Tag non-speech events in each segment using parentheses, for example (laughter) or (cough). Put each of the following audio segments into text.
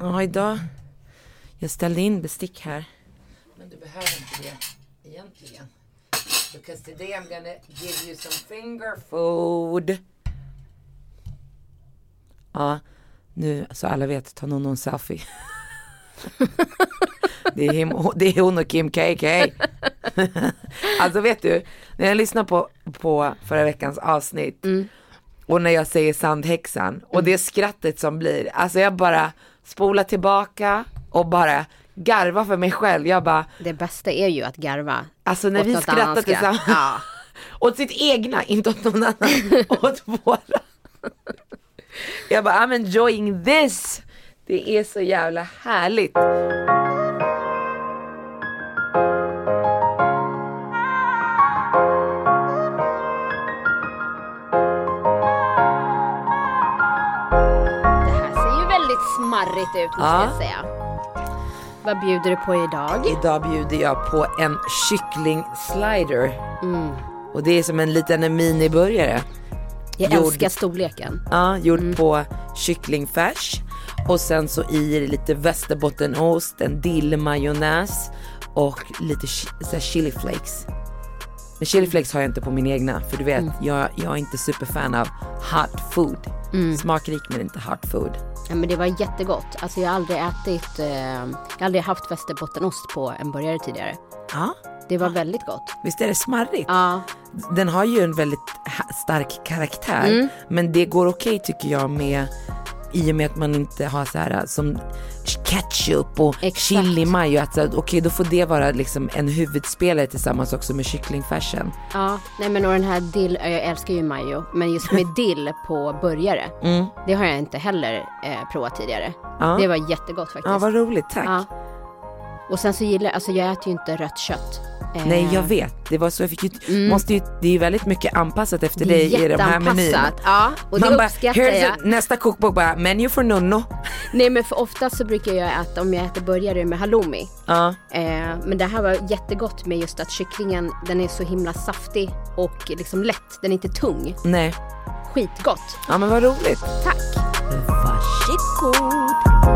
Ja, idag. Jag ställde in bestick här. Men du behöver inte det egentligen. Because today I'm gonna give you some finger food. Ja, nu så alla vet, ta någon en selfie. det, är him, det är hon och Kim KK. alltså vet du, när jag lyssnar på, på förra veckans avsnitt och när jag säger sandhäxan och det skrattet som blir, alltså jag bara spolar tillbaka och bara garva för mig själv. Jag bara, Det bästa är ju att garva. alltså när vi skrattar tillsammans. Ja. (laughs) åt sitt egna, inte åt någon annan. (laughs) åt våra. Jag bara, I'm enjoying this. Det är så jävla härligt. Väldigt smarrigt ut måste Ja. jag säga. Vad bjuder du på idag? Idag bjuder jag på en kyckling slider. Mm. Och det är som en liten miniburgare. Jag Gjord- älskar storleken. Ja, gjord Mm. på kycklingfärs. Och sen så i lite västerbottenost, en dillmajonnäs och lite så chili flakes. Men chili flakes har jag inte på min egna för du vet, Mm. jag, jag är inte superfan av hot food. Smakrik men inte hot food. Ja, men det var jättegott. Alltså jag har aldrig ätit, eh, jag har aldrig haft västerbottenost på en burgare tidigare. Ja, Det var väldigt gott. visst är det smarrigt? Ja, Den har ju en väldigt stark karaktär. Mm. Men det går okej tycker jag med i och med att man inte har så här som ketchup och Exakt. chili mayo. Att så här, Okej då får det vara liksom en huvudspelare tillsammans också med kycklingfärsen. ja. Nej men och den här dill, jag älskar ju majo. Men just med (laughs) dill på burgare. Mm. Det har jag inte heller eh, provat tidigare. Ja. Det var jättegott faktiskt. Ja vad roligt, tack. Ja. Och sen så gillar jag, alltså jag äter ju inte rött kött. Eh, Nej jag vet, det var så jag fick ju, måste ju, det är ju väldigt mycket anpassat efter Det dig i de här menyerna. Ja, och det Man bara, uppskattar here's jag. a, nästa kokbok bara, menu for nonno. Nej men för ofta så brukar jag äta, om jag äter burgare med halloumi. Ja, Eh, men det här var jättegott med just att kycklingen, den är så himla saftig och liksom lätt. Den är inte tung. nej. Skitgott. Ja men vad roligt. Tack. Varsågod.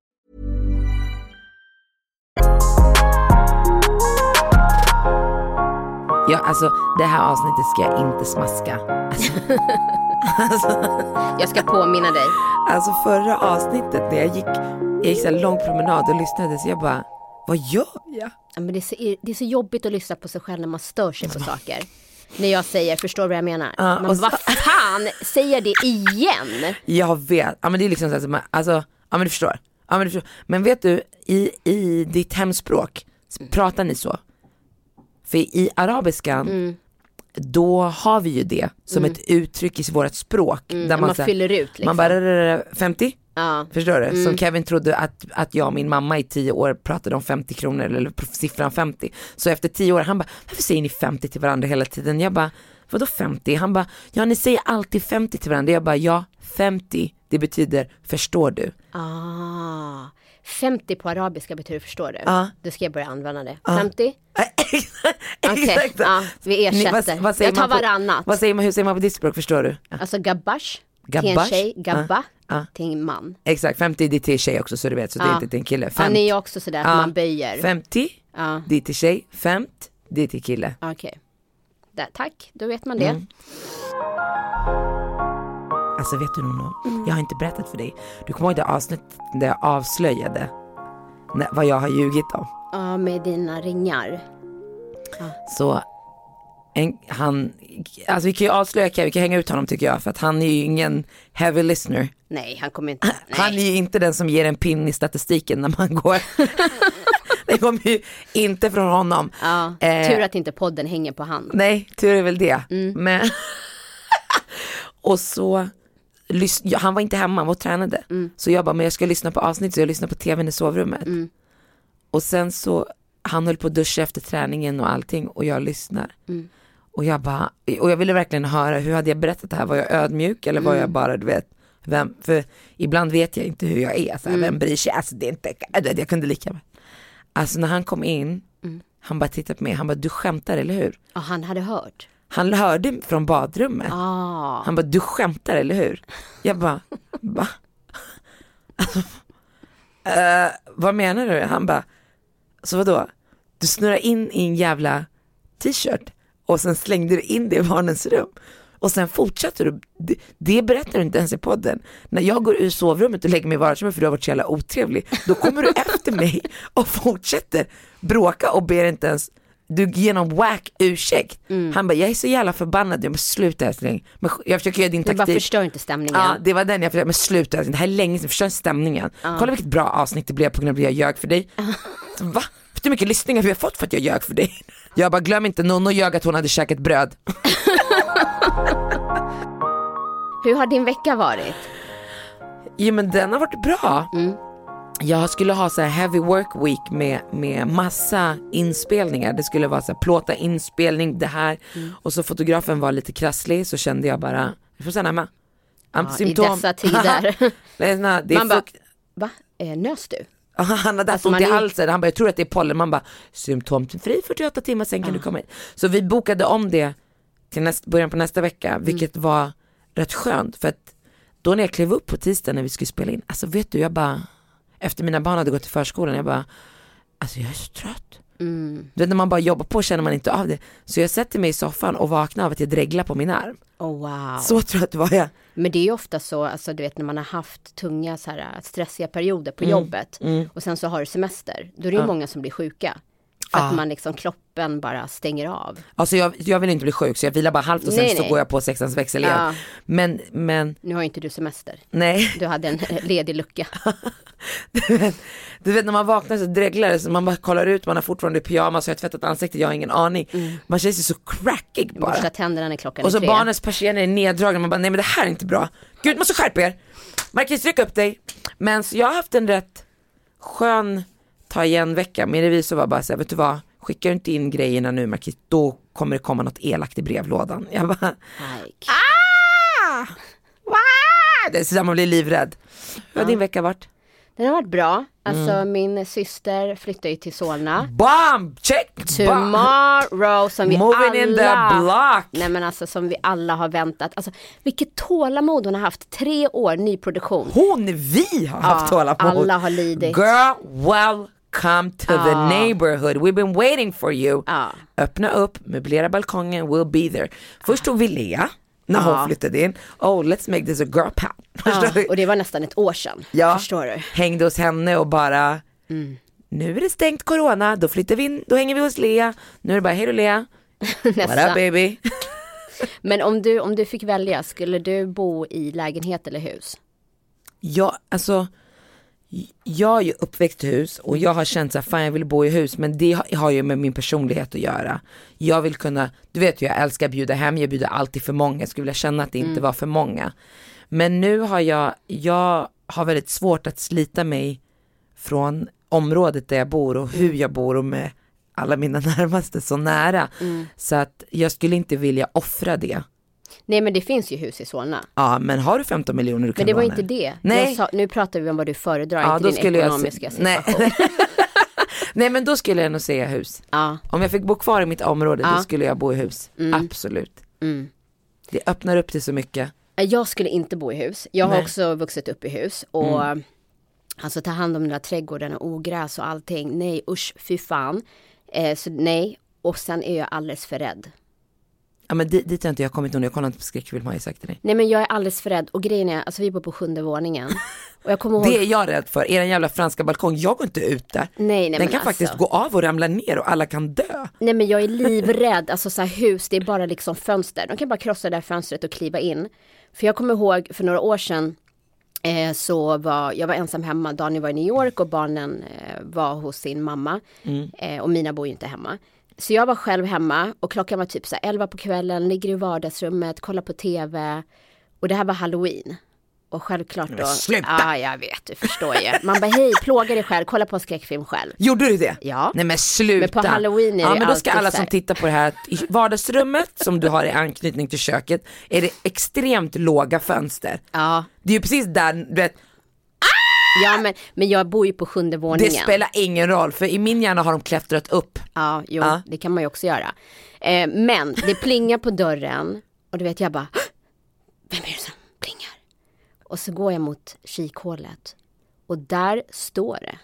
Ja, alltså det här avsnittet ska jag inte smaska. Alltså, (laughs) Jag ska påminna dig. alltså förra avsnittet när jag gick, jag gick så här lång promenad och lyssnade så jag bara, vad gör jag? Ja, men det, är så, det är så jobbigt att lyssna på sig själv när man stör sig på saker. När jag säger, förstår du vad jag menar? Ja, men vad fan, säger det igen? Jag vet, ja men det är liksom så här, alltså, ja men du förstår. Ja, men, du men vet du, i, i ditt hemspråk, pratar ni så? För i arabiskan, Mm. då har vi ju det som ett uttryck i vårt språk. där Mm. man så här- fyller ut, liksom. Man bara, "Rrrr, 50? Ja. Förstår du? Som Kevin trodde att, att jag och min mamma i tio år pratade om 50 kronor eller siffran 50. Så efter tio år, han bara, varför säger ni 50 till varandra hela tiden? Jag bara, vadå 50? Han bara, ja ni säger alltid 50 till varandra. Jag bara, ja 50, det betyder förstår du? Ah, 50 på arabiska betyder förstår du? Ja. Då ska jag börja använda det. 50? (laughs) Okej, Exakt. ja, vi Ni- ersätter. säger Jag tar varannat. Vad säger man, hur säger man på ditt språk, förstår du? Ja, Alltså gabash, till en Gabash? tjej, gabba Ja, ja. till en man. Exakt, 50 det är till tjej också så du vet, så det är Ja. inte till en kille. Ja, 50, ni är också sådär att man böjer. 50, Ja. det är till tjej, 50, det är till kille. Okej. Där, Tack, då vet man det. Mm. Alltså vet du Nono, Mm. jag har inte berättat för dig. Du kommer ihåg det avsnittet där jag avslöjade vad jag har ljugit om? Ja, med dina ringar. Så en, han, alltså vi kan ju avslöja Kevin, vi kan hänga ut honom tycker jag, för att han är ju ingen heavy listener. Nej, han kommer inte. Han är Nej. ju inte den som ger en pin i statistiken när man går. (laughs) Kommer ju inte från honom. Ja, Eh, tur att inte podden hänger på han. Nej, tur är väl det. Mm. Men (laughs) och så, han var inte hemma, han var och tränade. Mm. Så jag bara, men jag ska lyssna på avsnitt så jag lyssnar på tvn i sovrummet. Mm. Och sen så, han höll på att duscha efter träningen och allting och jag lyssnar. Mm. Och jag bara, och jag ville verkligen höra, hur hade jag berättat det här? Var jag ödmjuk eller var jag Mm. bara, du vet, vem, för ibland vet jag inte hur jag är, så här, Mm. vem bryr sig? Alltså det är inte, jag kunde lika väl. Alltså när han kom in, Mm. han bara tittade på mig, han bara, du skämtar eller hur? Ja, han hade hört. Han hörde från badrummet. Ah. Han bara, du skämtar eller hur? Jag bara, va? Alltså, eh, vad menar du? Han bara, så vadå? Du snurrar in i en jävla t-shirt och sen slängde du in det i barnens rum. Och sen fortsätter du, det, det berättar du inte ens i podden. När jag går ur sovrummet och lägger mig i vardagsrummet för du har varit så jävla otrevlig, då kommer du (laughs) efter mig och fortsätter bråka och ber inte ens du ger någon whack ursäkt. Han bara, jag är så jävla förbannad, jag men sluta älskling. Men jag försöker göra din Du bara taktik. förstör inte stämningen. Ja, det var den jag försökte, men sluta älskling, det här är länge sedan, förstör stämningen. Kolla vilket bra avsnitt det blev på grund av att jag ljög för dig. Så, (laughs) Va? Vet du hur mycket lyssningar vi har fått för att jag ljög för dig? Jag bara, glöm inte, Nonno ljög att hon hade käkat bröd. (laughs) (laughs) Hur har din vecka varit? Jo men den har varit bra. Mm. Jag skulle ha så här heavy work week med, med massa inspelningar. Det skulle vara så här plåta inspelning, det här. Mm. Och så fotografen var lite krasslig så kände jag bara, jag får stanna hemma. Ja, I dessa tider. det är, såna, det är Man bara, va? Eh, nös du? (laughs) han hade haft Alltså, ont i halsen, han bara jag tror att det är pollen, man bara symptomfri 48 timmar sen kan du komma hit. Så vi bokade om det till näst, början på nästa vecka, Mm. vilket var rätt skönt för att då när jag klev upp på tisdag när vi skulle spela in, alltså vet du jag bara, efter mina barn hade gått till förskolan, jag bara, alltså jag är så trött. Mm. Du vet när man bara jobbar på känner man inte av det. Så jag sätter mig i soffan och vaknar av att jag dreglar på min arm. Oh, wow. Så trött var jag. Men det är ju ofta så, alltså du vet när man har haft tunga så här, stressiga perioder Mm. på jobbet och sen så har du semester. Då är det ju många som blir sjuka. För att man liksom, kroppen bara stänger av. Alltså jag, jag vill inte bli sjuk så jag vilar bara halvt och sen Nej, så nej. går jag på sexans växel igen. Ja. Men, men, Nu har ju inte du semester. nej. (laughs) Du hade en ledig lucka. (laughs) Du vet, du vet när man vaknar så dreglar det så man bara kollar ut, man har fortfarande pyjamas jag har tvättat ansiktet, jag har ingen aning. Man känner sig så crackig bara. Borsta tänderna när klockan Och är så tre. barnens persienner är neddragna, man bara nej men det här är inte bra. Gud måste skärpa er. Marcus ryck upp dig. Men så jag har haft en rätt skön ta igen vecka. Min revisor var bara så här, vet du vad, skickar du inte in grejerna nu Marcus, då kommer det komma något elakt i brevlådan. Jag bara, ah! Wow! Det är så man blir livrädd. Hur har din vecka varit? Den har varit bra. Alltså Mm. min syster flyttar ju till Solna. Bam! Check! Tomorrow som vi Moving alla... in the block! Nej men alltså som vi alla har väntat. Alltså vilket tålamod hon har haft. Tre år nyproduktion. Hon, vi har haft tålamod. alla har lidit. Girl, welcome to the neighborhood. We've been waiting for you. Ja. Öppna upp, möblera balkongen, we'll be there. Först tog vi Lea när Ja. hon flyttade in. Oh, let's make this a girl pal. (laughs) Ja, du? och det var nästan ett år sedan. Ja. Förstår du? Hängde hos henne och bara, nu är det stängt corona, då flyttar vi in, då hänger vi hos Lea. Nu är det bara, hej då Lea. (laughs) What up baby? (laughs) Men om du, om du fick välja, skulle du bo i lägenhet eller hus? Ja, alltså jag är ju uppväxt i hus och jag har känt så fan jag vill bo i hus men det har- ju med min personlighet att göra. Jag vill kunna, du vet ju jag älskar att bjuda hem, jag bjuder alltid för många, jag skulle vilja känna att det inte var för många. Men nu har jag, jag har väldigt svårt att slita mig från området där jag bor och hur jag bor och med alla mina (laughs) närmaste så nära. Så att jag skulle inte vilja offra det. Nej men det finns ju hus i Solna. Ja men har du 15 miljoner du kan Men det var inte det. Nej. Sa, nu pratar vi om vad du föredrar, Ja, inte din skulle jag ekonomiska se- nej. situation. (laughs) Nej men då skulle jag nog säga hus. Ja. Om jag fick bo kvar i mitt område Ja. då skulle jag bo i hus. Absolut. Mm. Det öppnar upp till så mycket. Jag skulle inte bo i hus. Jag har Nej. också vuxit upp i hus. Och alltså ta hand om den där trädgården och ogräs och allting. Nej usch fy fan. Eh, så nej. Och sen är jag alldeles för rädd. Ja men dit, dit har inte jag kommit nu, jag kollar inte på skräckfilm har jag sagt till dig. Nej men jag är alldeles för rädd. Och grejen är, alltså vi bor på sjunde våningen. Och jag kommer (laughs) ihåg. Det är jag rädd för, er jävla franska balkong, jag går inte ut där. Nej, nej, Den kan alltså. faktiskt gå av och ramla ner och alla kan dö. Nej men jag är (laughs) livrädd, alltså så här hus, det är bara liksom fönster. De kan bara krossa det där fönstret och kliva in. För jag kommer ihåg för några år sedan Eh, så var, jag var ensam hemma, Daniel var i New York och barnen eh, var hos sin mamma. Eh, och mina bor ju inte hemma. Så jag var själv hemma och klockan var typ så här 11 på kvällen, ligger i vardagsrummet, kollar på tv. Och det här var halloween. Och självklart då. Sluta! Ja, jag vet, du förstår ju. Man bara, hej, plåga dig själv, kolla på en skräckfilm själv. Gjorde du det? Ja. Nej men sluta. Men på halloween är ja, det men då ska alltid alla så som tittar på det här, att i vardagsrummet som du har i anknytning till köket är det extremt låga fönster. Ja, Det är ju precis där, du vet, ja men, men jag bor ju på sjunde det våningen. spelar ingen roll för i min hjärna har de klättrat upp. Ja, jo, Ja. det kan man ju också göra. Eh, men det plingar på dörren och du vet jag bara, "Hå! vem är det som plingar? Och så går jag mot kikhålet och där står det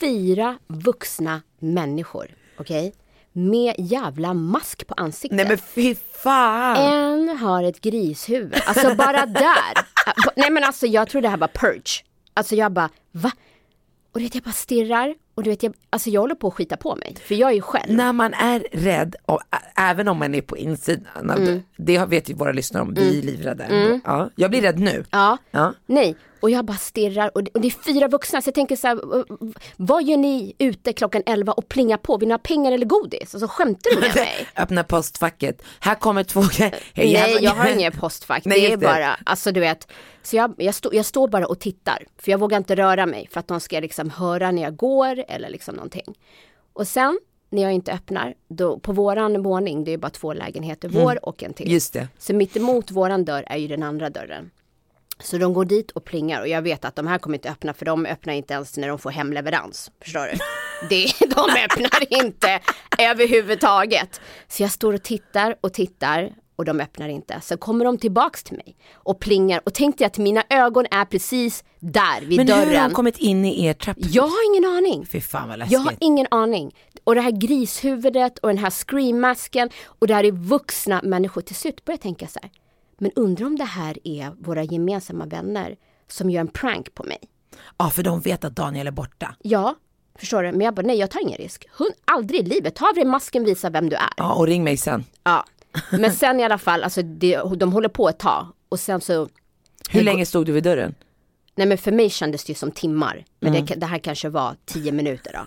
fyra vuxna människor, okej? Med jävla mask på ansiktet. Nej men fy fan. En har ett grishuvud, alltså bara där. (laughs) Nej men alltså jag tror det här var purge. Alltså jag bara, va? Och du vet jag bara stirrar och du vet jag, alltså jag håller på att skita på mig. För jag är ju själv. När man är rädd, och, även om man är på insidan, Mm. det- det vet ju våra lyssnare om, vi är livrädda. ändå. Ja, jag blir rädd nu. Ja. Ja. Nej, och jag bara stirrar och det, och det är fyra vuxna så jag tänker så här, "V- vad gör ni ute klockan 11 och plingar på? Vill ni ha pengar eller godis? Och så skämtar du med (laughs) mig. Öppna postfacket, här kommer två (laughs) Hej, Nej, jag har (laughs) ingen postfack. Nej, det är det. bara, alltså du vet. Så jag, jag, stå, jag står bara och tittar. För jag vågar inte röra mig för att de ska liksom höra när jag går eller liksom någonting. Och sen när jag inte öppnar, då, på våran våning, det är bara två lägenheter, vår och en till. Mm. Just det. Så mitt emot våran dörr är ju den andra dörren. Så de går dit och plingar och jag vet att de här kommer inte öppna för de öppnar inte ens när de får hemleverans. Förstår du? (laughs) Det, de öppnar inte överhuvudtaget. Så jag står och tittar och tittar och de öppnar inte. Så kommer de tillbaks till mig och plingar och tänkte att mina ögon är precis där vid Men hur har dörren. de kommit in i er trapp? Jag har ingen aning. Fy fan vad läskigt. Jag har ingen aning. Och det här grishuvudet och den här screammasken och det här är vuxna människor. Till slut börjar jag tänka så här. Men undrar om det här är våra gemensamma vänner som gör en prank på mig. Ja för de vet att Daniel är borta. Ja, förstår du? Men jag bara, nej jag tar ingen risk. Hund, aldrig i livet. Ta av dig masken, visa vem du är. Ja och ring mig sen. Ja. Men sen i alla fall, alltså det, de håller på ett tag. Och sen så, Hur länge stod du vid dörren? nej men för mig kändes det ju som timmar. Men Mm. det, det här kanske var tio minuter då.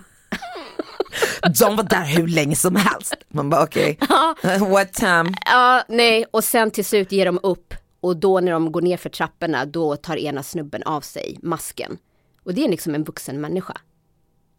De var där hur länge som helst. Man bara okej, what time? Ja, nej, och sen till slut ger de upp. Och då när de går ner för trapporna, då tar ena snubben av sig masken. Och det är liksom en vuxen människa.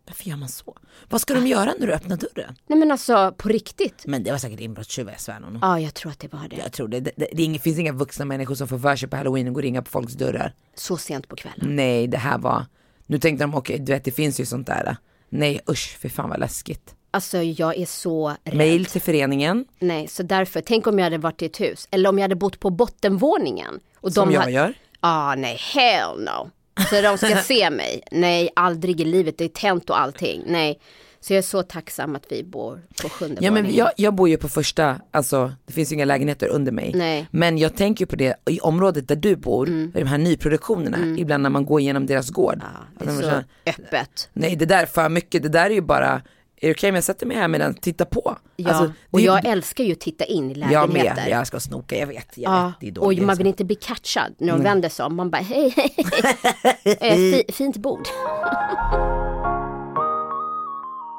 Varför gör man så? Vad ska de göra när du öppnar dörren? Nej men alltså på riktigt. Men det var säkert inbrottstjuvar, jag svär nog. Ja, jag tror att det var det. Jag tror det. Det, det, det finns inga vuxna människor som får för sig på halloween och går och ringa på folks dörrar. Så sent på kvällen. Nej, det här var, nu tänkte de okej, du vet det finns ju sånt där. Nej usch, för fan vad läskigt. Alltså jag är så rädd. Mail till föreningen, Nej, så därför, tänk om jag hade varit i ett hus. Eller om jag hade bott på bottenvåningen. Och som de jag hade- gör. Ah, nej, hell no. Så de ska (laughs) se mig. Nej, aldrig i livet. Det är tänt och allting. Nej. Så jag är så tacksam att vi bor på sjunde Ja men våningen. jag, jag bor ju på första, alltså det finns ju inga lägenheter under mig. Nej. Men jag tänker på det, i området där du bor, i de här nyproduktionerna, ibland när man går igenom deras gård. Det är Att man så känner, öppet. Nej det där är för mycket, det där är ju bara, är det okej om jag sätter mig här medan titta på? Ja, Alltså, det och är ju- jag älskar ju att titta in i Jag lägenheter. med, jag ska snoka, jag vet. Jag Ja, vet det är och man vill inte bli catchad när de vänder sig om. Man bara hej, hej, hej. (laughs) Eh, fi, fint bord. (laughs)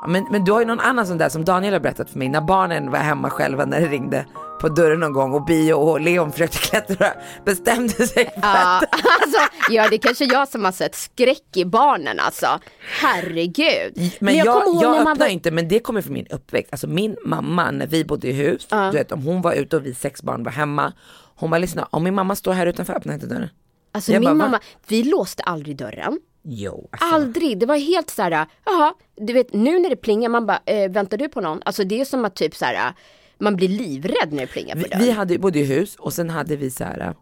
Men, men du har ju någon annan sån där som Daniel har berättat för mig, när barnen var hemma själva när det ringde på dörren någon gång och Bio och Leon försökte klättra, bestämde sig för Ja, (laughs) alltså, ja, det är kanske jag som har sett skräck i barnen alltså. Herregud. Men jag, jag, ihåg när öppnar man var... inte, men det kommer från min uppväxt. Alltså min mamma när vi bodde i hus, du vet om hon var ute och vi sex barn var hemma, hon bara lyssna, om min mamma står här utanför öppna inte dörren. Alltså jag min bara, va? mamma, vi låste aldrig dörren. Jo, alltså. Aldrig, det var helt så här, jaha, du vet nu när det plingar, man bara, eh, väntar du på någon? Alltså det är som att typ så här, man blir livrädd när det plingar på vi, dörren. vi hade bodde i hus och sen hade vi så här äh,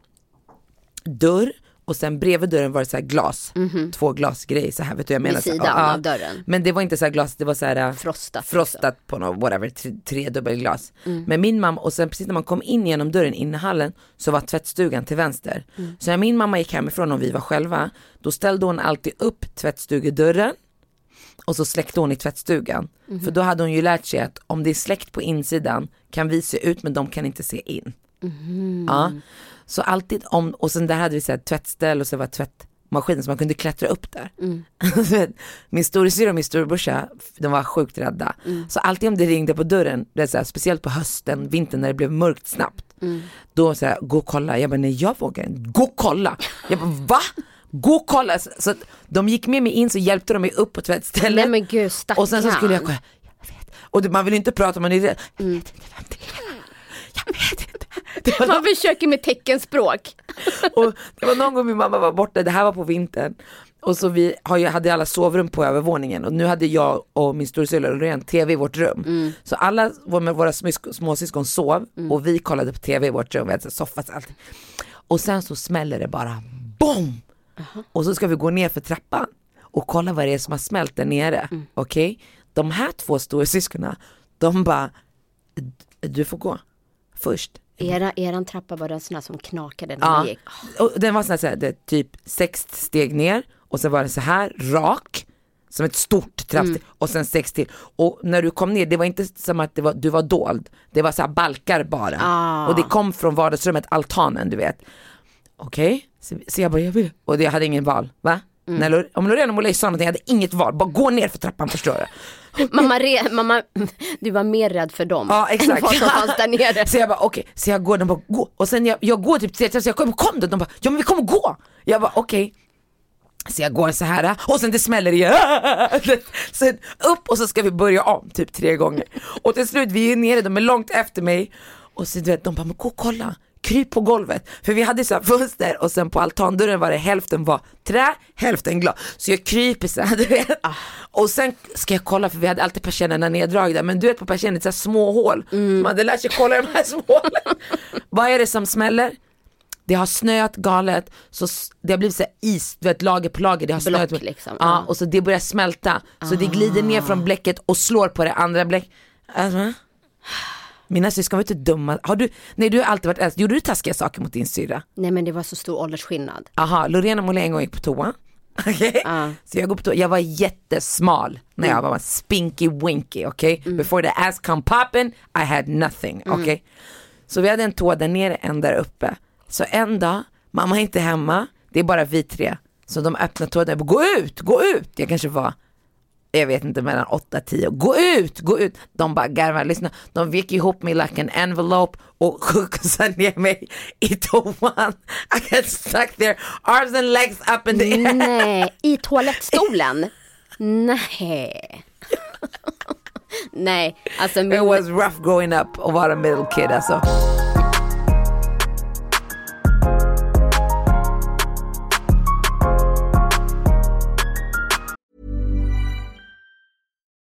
dörr och sen bredvid dörren var det så här glas, två glasgrejer så här vet du jag menar. Vid så här, sidan ja, av dörren. Men det var inte så här glas, det var så här äh, Frostat, liksom. frostat på något, whatever, tre, tre dubbelglas. Mm. Men min mamma, och sen precis när man kom in genom dörren in i hallen så var tvättstugan till vänster. Mm. Så när min mamma gick hemifrån och vi var själva, då ställde hon alltid upp tvättstugedörren och så släckte hon i tvättstugan. Mhm. För då hade hon ju lärt sig att om det är släckt på insidan kan vi se ut men de kan inte se in. Mhm. Ja. Så alltid om, och sen där hade vi så här tvättställ och så var tvättmaskin så man kunde klättra upp där. (laughs) min storasyrra och min storebrorsa, de var sjukt rädda. Så alltid om det ringde på dörren, det så här, speciellt på hösten, vintern när det blev mörkt snabbt. Då så här, gå och kolla, jag bara nej jag vågar inte, gå och kolla. Jag bara va? Gå och kolla. Så, så de gick med mig in så hjälpte de mig upp på tvättstället. Nej men gud stackarn. Och sen så skulle jag kolla, jag vet. Och det, man vill inte prata, man är rädd. Jag vet inte vem det är. Jag vet inte. Var, (laughs) Man försöker med teckenspråk. och det var någon gång min mamma var borta, det här var på vintern. Och så vi hade alla sovrum på övervåningen och nu hade jag och min storasyrra Loreen tv i vårt rum. Så alla med våra småsyskon- sov och vi kollade på tv i vårt rum, vi hade så soffat allting. Och sen så smäller det bara BOM! Och så ska vi gå ner för trappan och kolla vad det är som har smält där nere. Okej? De här två storasyskonen, de bara, du får gå först. Era, eran trappa var den sån här som knakade när Ja, gick. och den var sån här, så här, det, typ sex steg ner och sen var den så här rak som ett stort trappsteg och sen sex till. Och när du kom ner, det var inte som att var, du var dold, det var så här balkar bara. Ah. Och det kom från vardagsrummet, altanen du vet. Okej, så, så jag bara, jag vill. Och jag hade ingen val, va? När, Lor- om Loreen och Molay sa någonting, jag hade inget val, bara gå ner för trappan förstår du. (laughs) Mamma, re, mamma, (laughs) du var mer rädd för dem Ja exakt. (laughs) än vad som fanns där nere. Så jag bara okej, så jag går, de bara gå. Och sen jag, jag går typ tre så jag kommer, kom då? De bara ja men vi kommer gå. Jag bara okej. Så jag går så här och sen det smäller igen. Sen upp och så ska vi börja om typ tre gånger. Och till slut vi är nere, de är långt efter mig. Och så du vet, de bara men gå och kolla. Kryp på golvet. För vi hade så här fönster och sen på altandörren var det hälften var trä, hälften glas. Så jag kryper så här, du vet. Och sen ska jag kolla för vi hade alltid persiennerna neddragna. Men du vet på persiennen, så små hål. Man hade lärt sig kolla de här små hålen. (laughs) Vad är det som smäller? Det har snöat galet, så det har blivit så is, du vet lager på lager. Det har Block, snöat. liksom. Ja, Ja. och så det börjar smälta. Så det glider ner från bläcket och slår på det andra bläck. Alltså, mina syskon var inte dumma. Har du, nej du har alltid varit äldst. Gjorde du taskiga saker mot din syrra? Nej men det var så stor åldersskillnad. Aha, Lorena Molén en gång gick på toa. (laughs) Okej? Ja. Så jag går på toa, jag var jättesmal när jag var spinky winky, okej? Before the ass come popping, I had nothing, okej? Så vi hade en toa där nere, en där uppe. Så en dag, mamma är inte hemma, det är bara vi tre. Så de öppnar toan, jag bara, gå ut, gå ut! Jag kanske var jag vet inte, mellan 8 10. Gå ut, gå ut! De bara garvar, lyssna. De vek ihop mig like an envelope och (laughs) skjutsade ner mig i toan. I got stuck there, arms and legs up in the air. Nej, i (laughs) toalettstolen? Nej. (laughs) Nej, alltså It min, was rough growing up och vara middle kid alltså.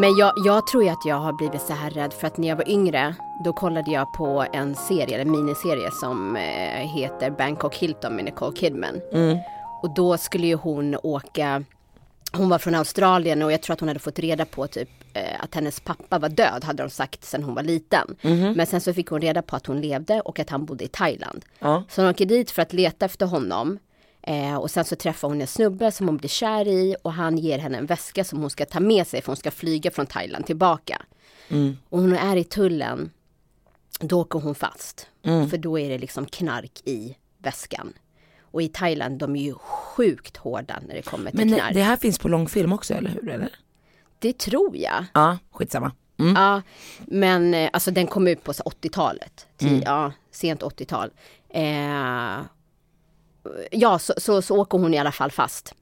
men jag, jag tror ju att jag har blivit så här rädd för att när jag var yngre då kollade jag på en serie, en miniserie som eh, heter Bangkok Hilton med Nicole Kidman. Och då skulle ju hon åka hon var från Australien och jag tror att hon hade fått reda på typ eh, att hennes pappa var död hade de sagt sedan hon var liten. Men sen så fick hon reda på att hon levde och att han bodde i Thailand. Ja. Så hon åker dit för att leta efter honom. Eh, och sen så träffar hon en snubbe som hon blir kär i och han ger henne en väska som hon ska ta med sig för hon ska flyga från Thailand tillbaka. Och hon är i tullen, då åker hon fast. För då är det liksom knark i väskan. Och i Thailand, de är ju sjukt hårda när det kommer till Men det, knark. det här finns på långfilm också eller hur? Eller? Det tror jag. Ja, skitsamma. Mm. Ja, men eh, alltså den kom ut på så 80-talet. Ti- Ja, sent 80-tal. Eh, ja, så, så, så åker hon i alla fall fast.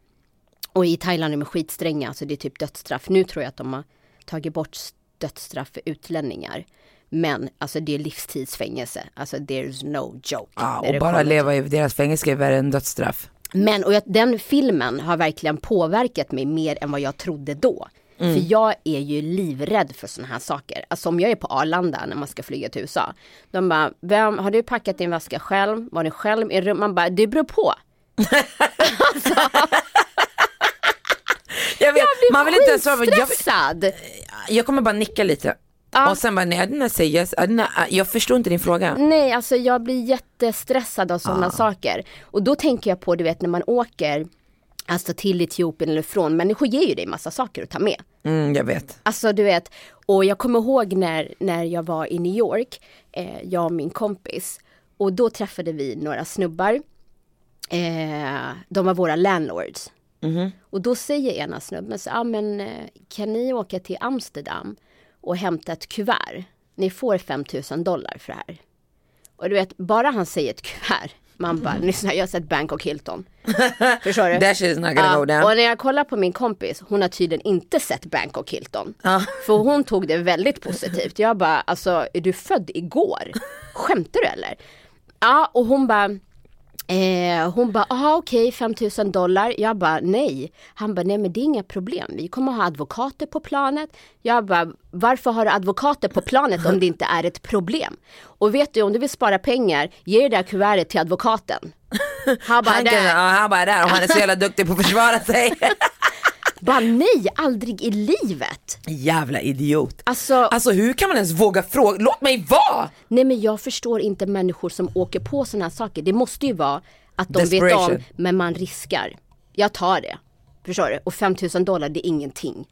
Och i Thailand är de skitstränga, alltså det är typ dödsstraff. Nu tror jag att de har tagit bort dödsstraff för utlänningar. Men alltså det är livstidsfängelse, alltså there's no joke. Ja, när och bara kommer leva i deras fängelse är värre än dödsstraff. men och jag, den filmen har verkligen påverkat mig mer än vad jag trodde då. Mm. För jag är ju livrädd för sådana här saker. Alltså om jag är på Arlanda när man ska flyga till USA. De bara, vem, har du packat din väska själv? Var ni själv i rum? Man bara, det beror på. (laughs) Jag vet, Jag blir man vill inte ens vara, jag, jag kommer bara nicka lite. Ja. Och sen bara, nej säger, ja, den här- jag förstår inte din fråga. Nej, alltså jag blir jättestressad av sådana saker. Och då tänker jag på, du vet när man åker Alltså till Etiopien eller från, människor ger ju dig massa saker att ta med. Mm, jag vet. Alltså du vet, och jag kommer ihåg när, när jag var i New York, eh, jag och min kompis. Och då träffade vi några snubbar. Eh, de var våra landlords. Och då säger ena snubben så, ah, men eh, kan ni åka till Amsterdam och hämta ett kuvert? Ni får 5000 dollar för det här. Och du vet, bara han säger ett kuvert, man bara, lyssna jag har sett Bangkok Hilton. (laughs) Förstår du? That shit is not gonna go down. och när jag kollar på min kompis, hon har tydligen inte sett Bangkok Hilton. Ja. För hon tog det väldigt positivt. Jag bara, alltså är du född igår? (laughs) Skämtar du eller? Ja, och hon bara, Eh, hon bara, aha okej 5000 dollar. Jag bara, nej. Han bara, nej men det är inga problem. Vi kommer ha advokater på planet. Jag bara, varför har du advokater på planet om det inte är ett problem? Och vet du, om du vill spara pengar, ge det där kuvertet till advokaten. Han bara, Han, kan, där. han bara där, om han är så jävla duktig på att försvara sig. (laughs) bara nej, aldrig i livet. Jävla idiot. Alltså, Alltså hur kan man ens våga fråga, låt mig vara! nej men jag förstår inte människor som åker på sådana här saker. Det måste ju vara att de vet om, men man riskar. Jag tar det. Förstår du? Och 5000 dollar det är ingenting.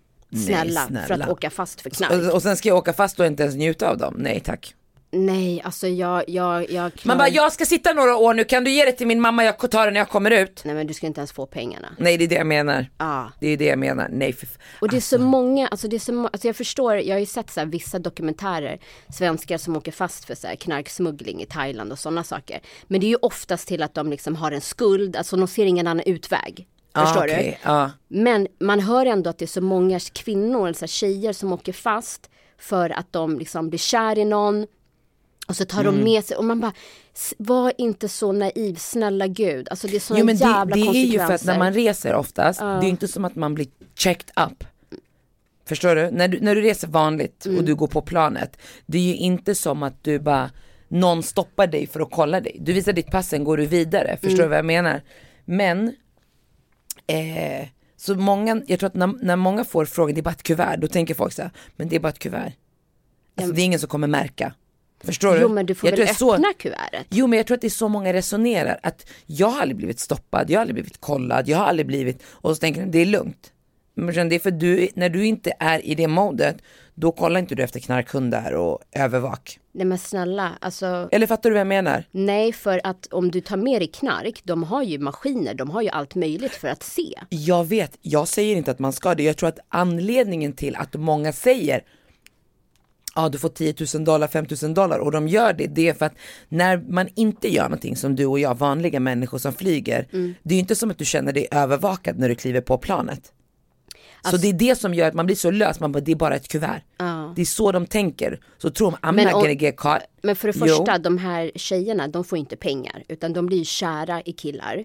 Snälla, för snälla. att åka fast för knark. Och, och sen ska jag åka fast och inte ens njuta av dem, nej tack. Nej, alltså jag, jag, jag klarar... Man bara, jag ska sitta några år nu, kan du ge det till min mamma, jag tar det när jag kommer ut. Nej men du ska inte ens få pengarna. Nej det är det jag menar. Ja. Det är det jag menar, nej för Och det är så många, alltså det är så alltså jag förstår, jag har ju sett så här vissa dokumentärer, svenskar som åker fast för så här knarksmuggling i Thailand och sådana saker. Men det är ju oftast till att de liksom har en skuld, alltså de ser ingen annan utväg. Förstår ah, du? okej, Ja. Men man hör ändå att det är så många kvinnor, eller så här tjejer som åker fast för att de liksom blir kär i någon. Och så tar Mm. de med sig, och man bara, "S- var inte så naiv, snälla gud. Alltså det är såna Jo men det, jävla det är ju konsekvenser. för att när man reser oftast, det är inte som att man blir checked up. Förstår du? När du, när du reser vanligt Mm. och du går på planet, det är ju inte som att du bara, någon stoppar dig för att kolla dig. Du visar ditt pass, sen går du vidare. Förstår Mm. du vad jag menar? Men, eh, så många, jag tror att när, när många får frågan, det är bara ett kuvert, då tänker folk så här, men det är bara ett kuvert. Alltså, det är ingen som kommer märka. Förstår du? Jo men du får Jag väl öppna så- kuvertet. Jo men jag tror att det är så många resonerar att jag har aldrig blivit stoppad, jag har aldrig blivit kollad, jag har aldrig blivit och så tänker de det är lugnt. Men det är för du, när du inte är i det modet, då kollar inte du efter knarkhundar och övervak. Nej men snälla, alltså Eller fattar du vad jag menar? nej för att om du tar med dig knark, de har ju maskiner, de har ju allt möjligt för att se. Jag vet, jag säger inte att man ska det, jag tror att anledningen till att många säger ja du får 10 000 dollar, 5 000 dollar och de gör det, det är för att när man inte gör någonting som du och jag, vanliga människor som flyger, det är ju inte som att du känner dig övervakad när du kliver på planet. så det är det som gör att man blir så lös, man bara det är bara ett kuvert. Det är så de tänker, så tror de I'm Men not gonna get caught. Men för det Jo. första, de här tjejerna, de får inte pengar, utan de blir kära i killar.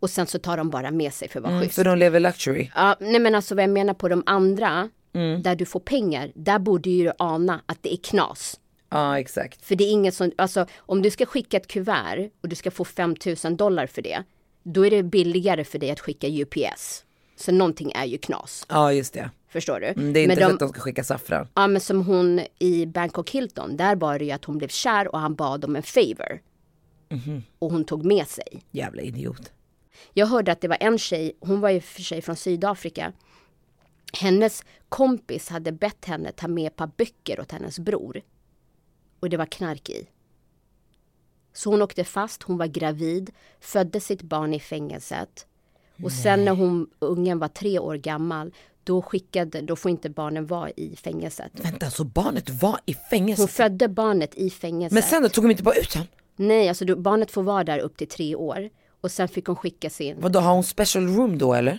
Och sen så tar de bara med sig för att vara Mm, schysst. för de lever luxury. Ja, nej men alltså vad jag menar på de andra, Mm. där du får pengar, där borde ju du ana att det är knas. Ja exakt. För det är inget som, alltså om du ska skicka ett kuvert och du ska få 5000 dollar för det, då är det billigare för dig att skicka UPS. Så någonting är ju knas, Ja just det. förstår du? Mm, Det är Men inte för de- att de ska skicka saffran. Ja men som hon i Bangkok Hilton, där var det ju att hon blev kär och han bad om en favor. Mhm. Och hon tog med sig. Jävla idiot. Jag hörde att det var en tjej, hon var ju för sig från Sydafrika. Hennes kompis hade bett henne ta med ett par böcker åt hennes bror. Och det var knark i. Så hon åkte fast, hon var gravid, födde sitt barn i fängelset. Och sen när hon, ungen var tre år gammal, då skickade, då får inte barnen vara i fängelset. Vänta, så barnet var i fängelse? Hon födde barnet i fängelset. Men sen då tog de inte bara ut honom? Nej, alltså då, barnet får vara där upp till tre år. Och sen fick hon skicka sin... Vadå, har hon special room då eller?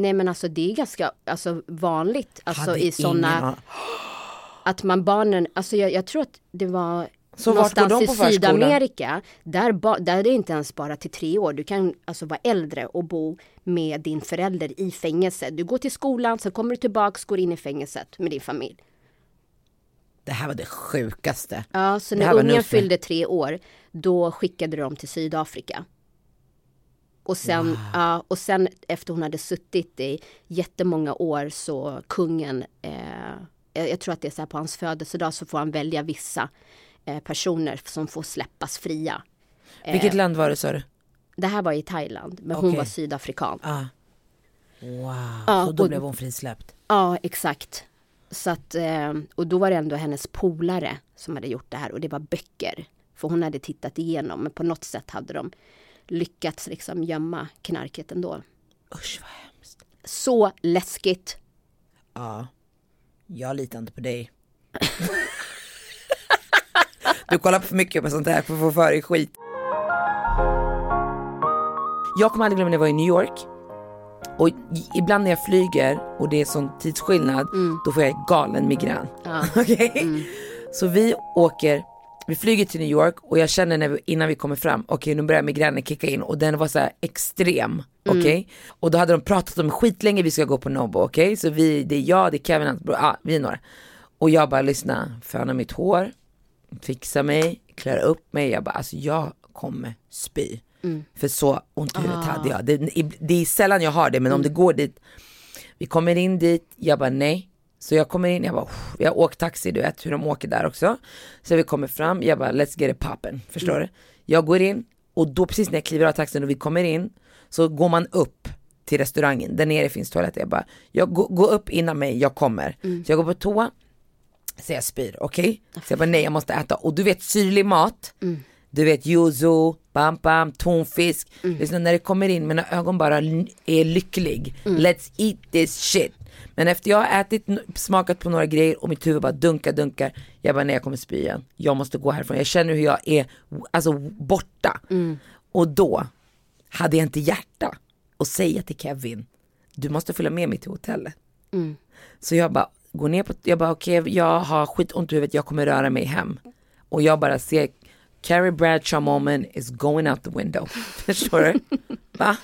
Nej men alltså det är ganska alltså, vanligt alltså, Hade i sådana an- att man barnen, alltså jag, jag tror att det var Så vart går någonstans de i på förskolan? Sydamerika, där, ba, där är det inte ens bara till tre år. Du kan alltså vara äldre och bo med din förälder i fängelse. Du går till skolan, sen kommer du tillbaks, går in i fängelset med din familj. Det här var det sjukaste. Ja, så när ungen fyllde tre år, då skickade de till Sydafrika. Och sen, ja, och sen efter hon hade suttit i jättemånga år så kungen, eh, jag tror att det är så här på hans födelsedag så får han välja vissa eh, personer som får släppas fria. Vilket land var det sa du? Det här var i Thailand, men hon Okej. var sydafrikan. Ah. Wow, Ja, så då och- blev hon frisläppt. Ja, exakt. Så att, eh, och då var det ändå hennes polare som hade gjort det här och det var böcker. För hon hade tittat igenom men på något sätt hade de lyckats liksom gömma knarket ändå. Usch vad hemskt. Så läskigt. Ja, jag litar inte på dig. (laughs) du kollar på för mycket på sånt här för att få för dig skit. Jag kommer aldrig glömma när jag var i New York. Och ibland när jag flyger och det är sån tidsskillnad, då får jag galen migrän. (laughs) Okej? Så vi åker, vi flyger till New York och jag känner när vi, innan vi kommer fram, okej nu börjar migränen kicka in och den var så här extrem. Okej? Och då hade de pratat om skitlänge vi ska gå på Nobo, okej? Så vi, det är jag, det är Kevin, hans bror, ah, vi är några. Och jag bara lyssna, föna mitt hår, fixa mig, klär upp mig. Jag bara alltså jag kommer spy. För så ont i huvudet hade jag. Det, det är sällan jag har det men om det går dit. Vi kommer in dit, jag bara nej. Så jag kommer in, jag bara, jag har åkt taxi, du vet hur de åker där också. Så vi kommer fram, jag bara let's get it poppen, förstår du? Jag går in och då precis när jag kliver av taxin och vi kommer in så går man upp till restaurangen, där nere finns toaletter. Jag bara, jag går, går upp innan mig, jag kommer. Så jag går på toa, så jag spyr, okej? Så jag bara nej jag måste äta och du vet syrlig mat, du vet yuzu, bam bam, tonfisk. Liksom när det kommer in, mina ögon bara är lycklig. Let's eat this shit. Men efter jag har ätit, smakat på några grejer och mitt huvud bara dunkar, dunkar. Jag bara nej jag kommer spy igen. Jag måste gå härifrån. Jag känner hur jag är alltså borta. Och då hade jag inte hjärta att säga till Kevin, du måste följa med mig till hotellet. Så jag bara går ner på, jag bara okej jag har skitont i huvudet, jag kommer röra mig hem. Och jag bara ser Carrie Bradshaw moment is going out the window. (laughs) Förstår du? Va?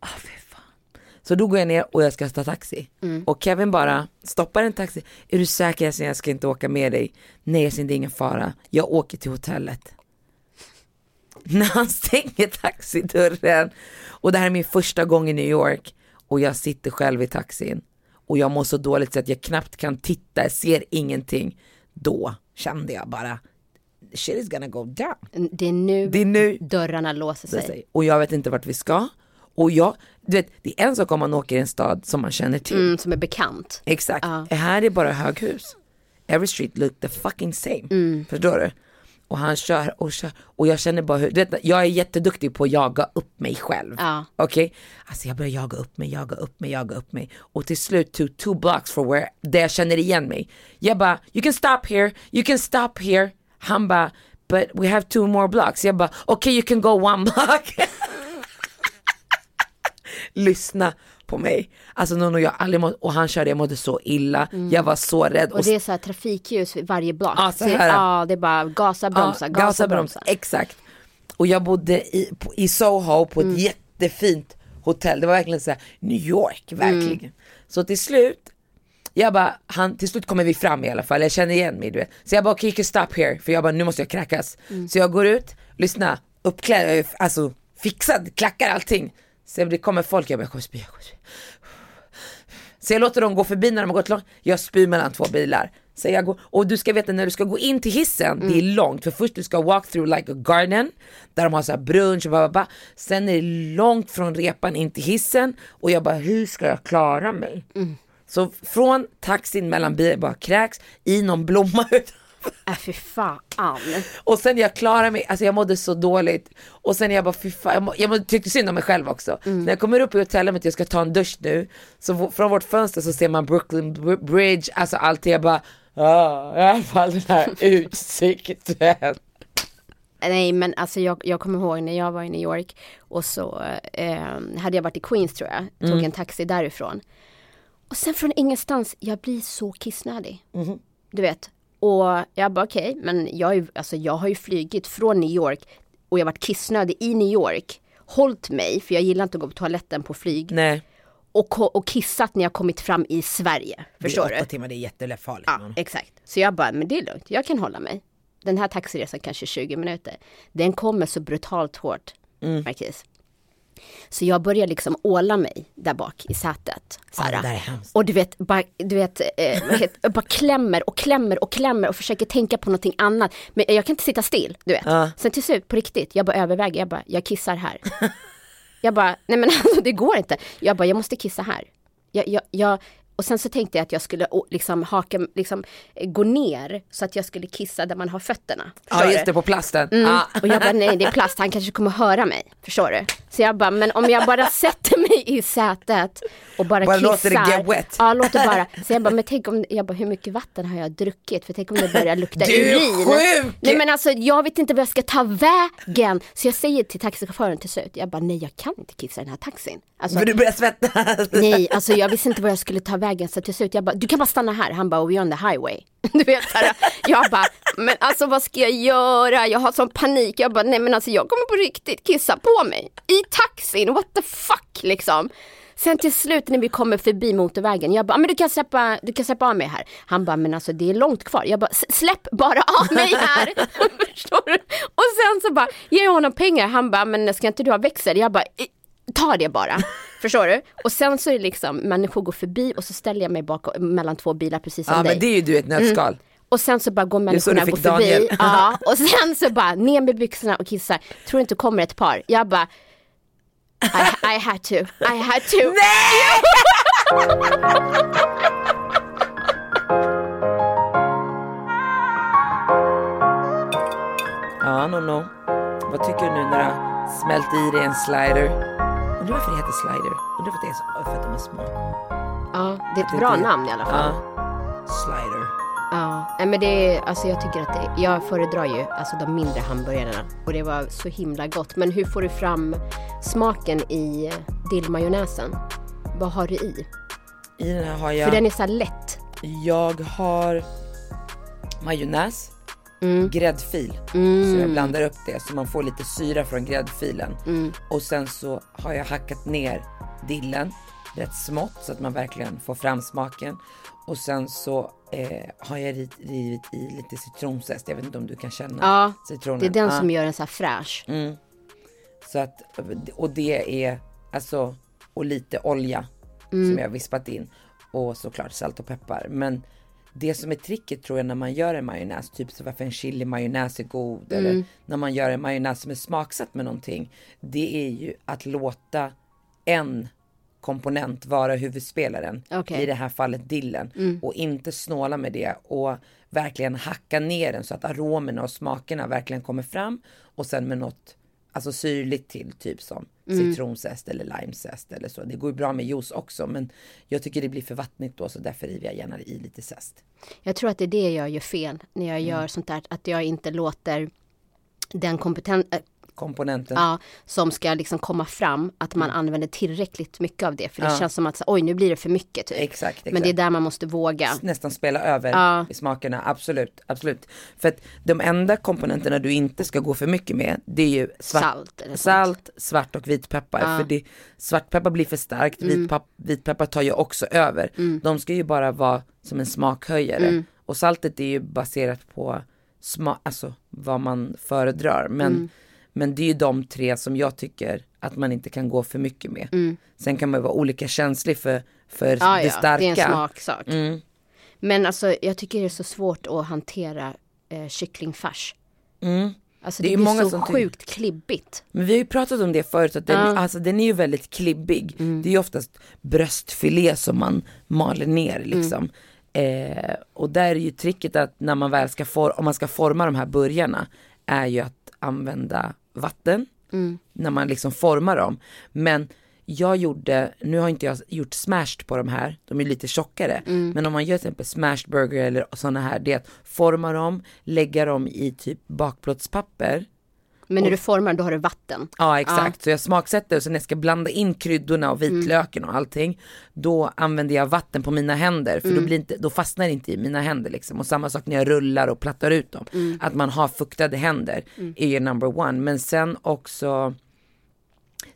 Ah. Så då går jag ner och jag ska ta taxi. Och Kevin bara stoppar en taxi. Är du säker jag jag ska inte åka med dig? Nej jag det är ingen fara. Jag åker till hotellet. (laughs) När han stänger taxidörren och det här är min första gång i New York och jag sitter själv i taxin och jag mår så dåligt så att jag knappt kan titta, jag ser ingenting. Då kände jag bara shit is gonna go down. Det är nu, Det är nu dörrarna låser sig. säga. Och jag vet inte vart vi ska. Och jag, du vet, det är en sak om man åker i en stad som man känner till. Mm, som är bekant. Exakt. Ja. Här är bara höghus. Every street look the fucking same. Mm. Förstår du? Och han kör och kör och jag känner bara hur, du vet, jag är jätteduktig på att jaga upp mig själv. Ja. Okej? Alltså jag börjar jaga upp mig, jaga upp mig, jaga upp mig. Och till slut to two blocks from where, där jag känner igen mig. Jag bara, you can stop here, you can stop here. Han bara, but we have two more blocks. Jag bara, okay you can go one block. (laughs) Lyssna på mig. Alltså Nono, jag aldrig mått, och han körde, jag mådde så illa. Jag var så rädd. Och det är så här trafikljus vid varje block. Ja, så här. ja, det är bara gasa, bromsa, Ja, gasa, bromsa. Exakt. Och jag bodde i, på, i Soho på ett Mm. jättefint hotell. Det var verkligen så här New York, verkligen. Mm. Så till slut, jag bara, han, till slut kommer vi fram i alla fall. Jag känner igen mig du vet. Så jag bara, okej okay, you can stop here. För jag bara, nu måste jag kräkas. Mm. Så jag går ut, lyssna, uppklädd, alltså fixad, klackar allting. Så det kommer folk, jag bara, jag kommer spy, jag kommer spy. Så jag låter dem gå förbi när de har gått långt. Jag spyr mellan två bilar. Så jag går, och du ska veta när du ska gå in till hissen, det är långt. För först du ska walk through like a garden, där de har så här brunch och bla, bla, bla. Sen är det långt från repan in till hissen och jag bara, hur ska jag klara mig? Så från taxin mellan bilar, bara kräks i någon blomma ut. (laughs) Äh, fy fan. Och sen jag klarade mig, alltså jag mådde så dåligt. Och sen jag bara fy fan, jag, må, jag må, tyckte synd om mig själv också. När jag kommer upp i hotellet att jag ska ta en dusch nu, så från vårt fönster så ser man Brooklyn Br- Bridge, alltså allt jag bara, ah, i alla fall den här (laughs) utsikten. nej men alltså jag, jag kommer ihåg när jag var i New York och så eh, hade jag varit i Queens tror jag, tog en taxi därifrån. Och sen från ingenstans, jag blir så kissnödig. Du vet. Och jag bara okej, men jag, är alltså, jag har ju flygit från New York och jag varit kissnödig i New York. Hållt mig, för jag gillar inte att gå på toaletten på flyg. Nej, Och, och kissat när jag kommit fram i Sverige. Förstår det är du? åtta timmar, det är jättefarligt. Ja, exakt. Så jag bara, men det är lugnt, jag kan hålla mig. Den här taxiresan kanske 20 minuter. Den kommer så brutalt hårt, Marquis. Så jag börjar liksom åla mig där bak i sätet. Såhär. hemskt. och du vet, bara, du vet, eh, heter, bara klämmer och klämmer och klämmer och försöker tänka på någonting annat. Men jag kan inte sitta still, du vet. Ja. Sen till slut, på riktigt, jag bara överväger, jag bara, jag kissar här. jag bara, nej men (laughs) alltså det går inte. Jag bara, jag måste kissa här. Jag, jag, jag, och sen så tänkte jag att jag skulle liksom haka, liksom gå ner så att jag skulle kissa där man har fötterna. Ja du? just det, på plasten. Mm. Ja. Och jag bara, nej det är plast, han kanske kommer höra mig. Förstår du? Så jag bara, men om jag bara sätter mig i sätet och bara, Bara kissar. låter det get wet. Ja, låter bara. Så jag bara, men tänk om, jag bara, hur mycket vatten har jag druckit? För tänk om det börjar lukta Du är urin. sjuk! Nej men alltså jag vet inte vad jag ska ta vägen. Så jag säger till taxichauffören till slut, jag bara, nej jag kan inte kissa i den här taxin. Alltså, För du börjar svettas. Nej, alltså jag visste inte var jag skulle ta vägen så till slut jag bara, du kan bara stanna här. Han bara, oh, we're on the highway. (laughs) Du vet så här, jag bara, men alltså vad ska jag göra? Jag har sån panik. Jag bara, nej men alltså jag kommer på riktigt kissa på mig. I taxin, what the fuck liksom. Sen till slut när vi kommer förbi motorvägen, jag bara, ah, men du kan släppa, du kan släppa av mig här. Han bara, men alltså det är långt kvar. Jag bara, släpp bara av mig här. (laughs) Förstår du? Och sen så bara, ger jag honom pengar. Han bara, men ska inte du ha växel? Jag bara, ta det bara. Förstår du? Och sen så är det liksom, människor går förbi och så ställer jag mig bakom, mellan två bilar precis som Ja dig. men det är ju du ett nötskal. Och sen så bara går är så du människorna går förbi. Ja, (laughs) och sen så bara ner med byxorna och kissar. Tror inte kommer ett par. Jag bara I, I had to, I had to. (laughs) (laughs) Ja, no, no. Vad tycker du nu när du har smält i dig en slider? Undrar varför det heter slider? Undrar varför det är så, för att de är små. Ja, det är ett Det- bra det- namn i alla fall. Ja. Slider. Ja, nej men det är, alltså jag tycker att det, jag föredrar ju alltså de mindre hamburgarna och det var så himla gott. Men hur får du fram smaken i dillmajonnäsen? Vad har du i? I den här har För jag, den är så lätt. jag har majonnäs, Mm. gräddfil. Så jag blandar upp det så man får lite syra från gräddfilen. Mm. Och sen så har jag hackat ner dillen rätt smått så att man verkligen får fram smaken. Och sen så eh, har jag rivit i lite citronzest. Jag vet inte om du kan känna Ja, citronen. det är den Ja. som gör den så här fräsch. Mm. Så att, och det är alltså, och lite olja Mm. som jag har vispat in. Och såklart salt och peppar. Men det som är tricket tror jag när man gör en majonnäs, typ så varför en chili majonnäs är god Mm. eller när man gör en majonnäs som är smaksatt med någonting. Det är ju att låta en komponent vara huvudspelaren. Okej. I det här fallet dillen. Och inte snåla med det och verkligen hacka ner den så att aromerna och smakerna verkligen kommer fram. Och sen med något alltså syrligt till, typ som citronzest eller limezest eller så. Det går bra med juice också men jag tycker det blir för vattnigt då så därför river jag gärna i lite zest. Jag tror att det är det jag gör fel när jag gör sånt där. Att jag inte låter den kompetens, Komponenten. ja, som ska liksom komma fram, att man använder tillräckligt mycket av det. För det Ja. känns som att, oj nu blir det för mycket typ. Exakt, exakt. Men det är där man måste våga. nästan spela över Ja. i smakerna, absolut, absolut. För att de enda komponenterna du inte ska gå för mycket med, det är ju svart, Salt salt svart och vitpeppar. Ja. Mm. För det, svartpeppar blir för starkt, vitpepp, vitpeppar tar ju också över. De ska ju bara vara som en smakhöjare. Mm. Och saltet är ju baserat på sma, alltså vad man föredrar. Men, Mm. Men det är ju de tre som jag tycker att man inte kan gå för mycket med. Sen kan man vara olika känslig för, för Mm. Ja, det ja, starka. det är en smaksak. Mm. Men alltså jag tycker det är så svårt att hantera eh, kycklingfärs. Alltså Det det, är blir många så sjukt klibbigt. Men vi har ju pratat om det förut, att den, Ja. alltså, den är ju väldigt klibbig. Det är ju oftast bröstfilé som man maler ner liksom. Eh, och där är ju tricket att när man väl ska, for, om man ska forma de här burgarna, är ju att använda vatten när man liksom formar dem. Men jag gjorde, nu har inte jag gjort smashed på de här, de är lite tjockare. Men om man gör till exempel smashed burger eller sådana här, det är att forma dem, lägga dem i typ bakplåtspapper Men när du formar då har du vatten. Ja exakt, så jag smaksätter och sen när jag ska blanda in kryddorna och vitlöken och allting Då använder jag vatten på mina händer för då, blir inte, då fastnar det inte i mina händer liksom. Och samma sak när jag rullar och plattar ut dem. Att man har fuktade händer är ju number one. Men sen också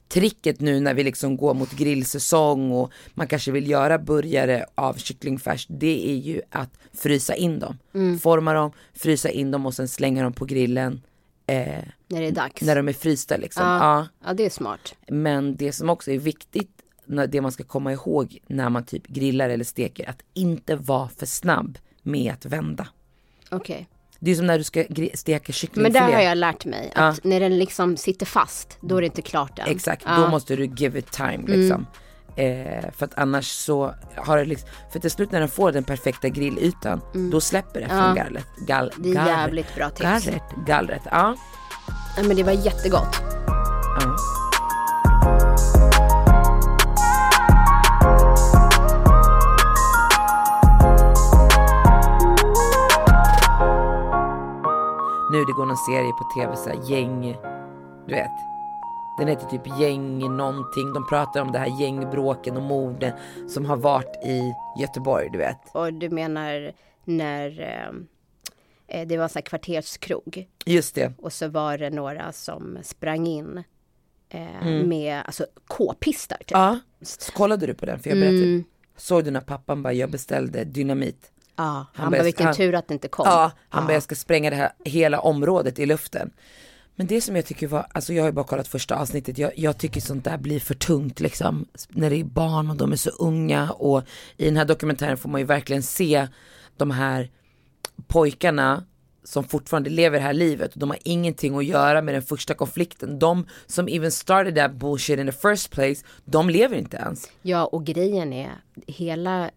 tricket nu när vi liksom går mot grillsäsong och man kanske vill göra burgare av kycklingfärs, det är ju att frysa in dem. Forma dem, frysa in dem och sen slänga dem på grillen eh, När det är dags. när de är frysta liksom. ja. Ja. ja, det är smart. Men det som också är viktigt, det man ska komma ihåg när man typ grillar eller steker, att inte vara för snabb med att vända. Okej. Det är som när du ska steka Men kycklingfilé. där har jag lärt mig att när den liksom sitter fast, då är det inte klart än. Exakt, Ja. Mm. då måste du give it time liksom. Eh, för att annars så har det liksom, för till slut när den får den perfekta grillytan, då släpper det från Mm. Ja. gallret. Gall, Det är gallret. jävligt bra tips. Gallret, gallret, ja. Ja, men det var jättegott. ja. Nu det går någon serie på tv så här, gäng, du vet. Den heter typ gäng någonting. De pratar om det här gängbråken och morden som har varit i Göteborg, du vet. Och du menar när eh, eh, det var så här kvarterskrog Just det. och så var det några som sprang in eh, med alltså k-pistar typ. Mm. Ja, så kollade du på den? För jag berättade. Mm. Såg du när pappan bara, jag beställde dynamit. Ja, han, Han bara vilken han- tur att det inte kom. Ja, han bara jag ska spränga det här hela området i luften. Men det som jag tycker var, alltså jag har ju bara kollat första avsnittet, jag, jag tycker sånt där blir för tungt liksom. När det är barn och de är så unga och i den här dokumentären får man ju verkligen se de här pojkarna som fortfarande lever det här livet och de har ingenting att göra med den första konflikten. De som even started that bullshit in the first place, de lever inte ens. Ja, och grejen är hela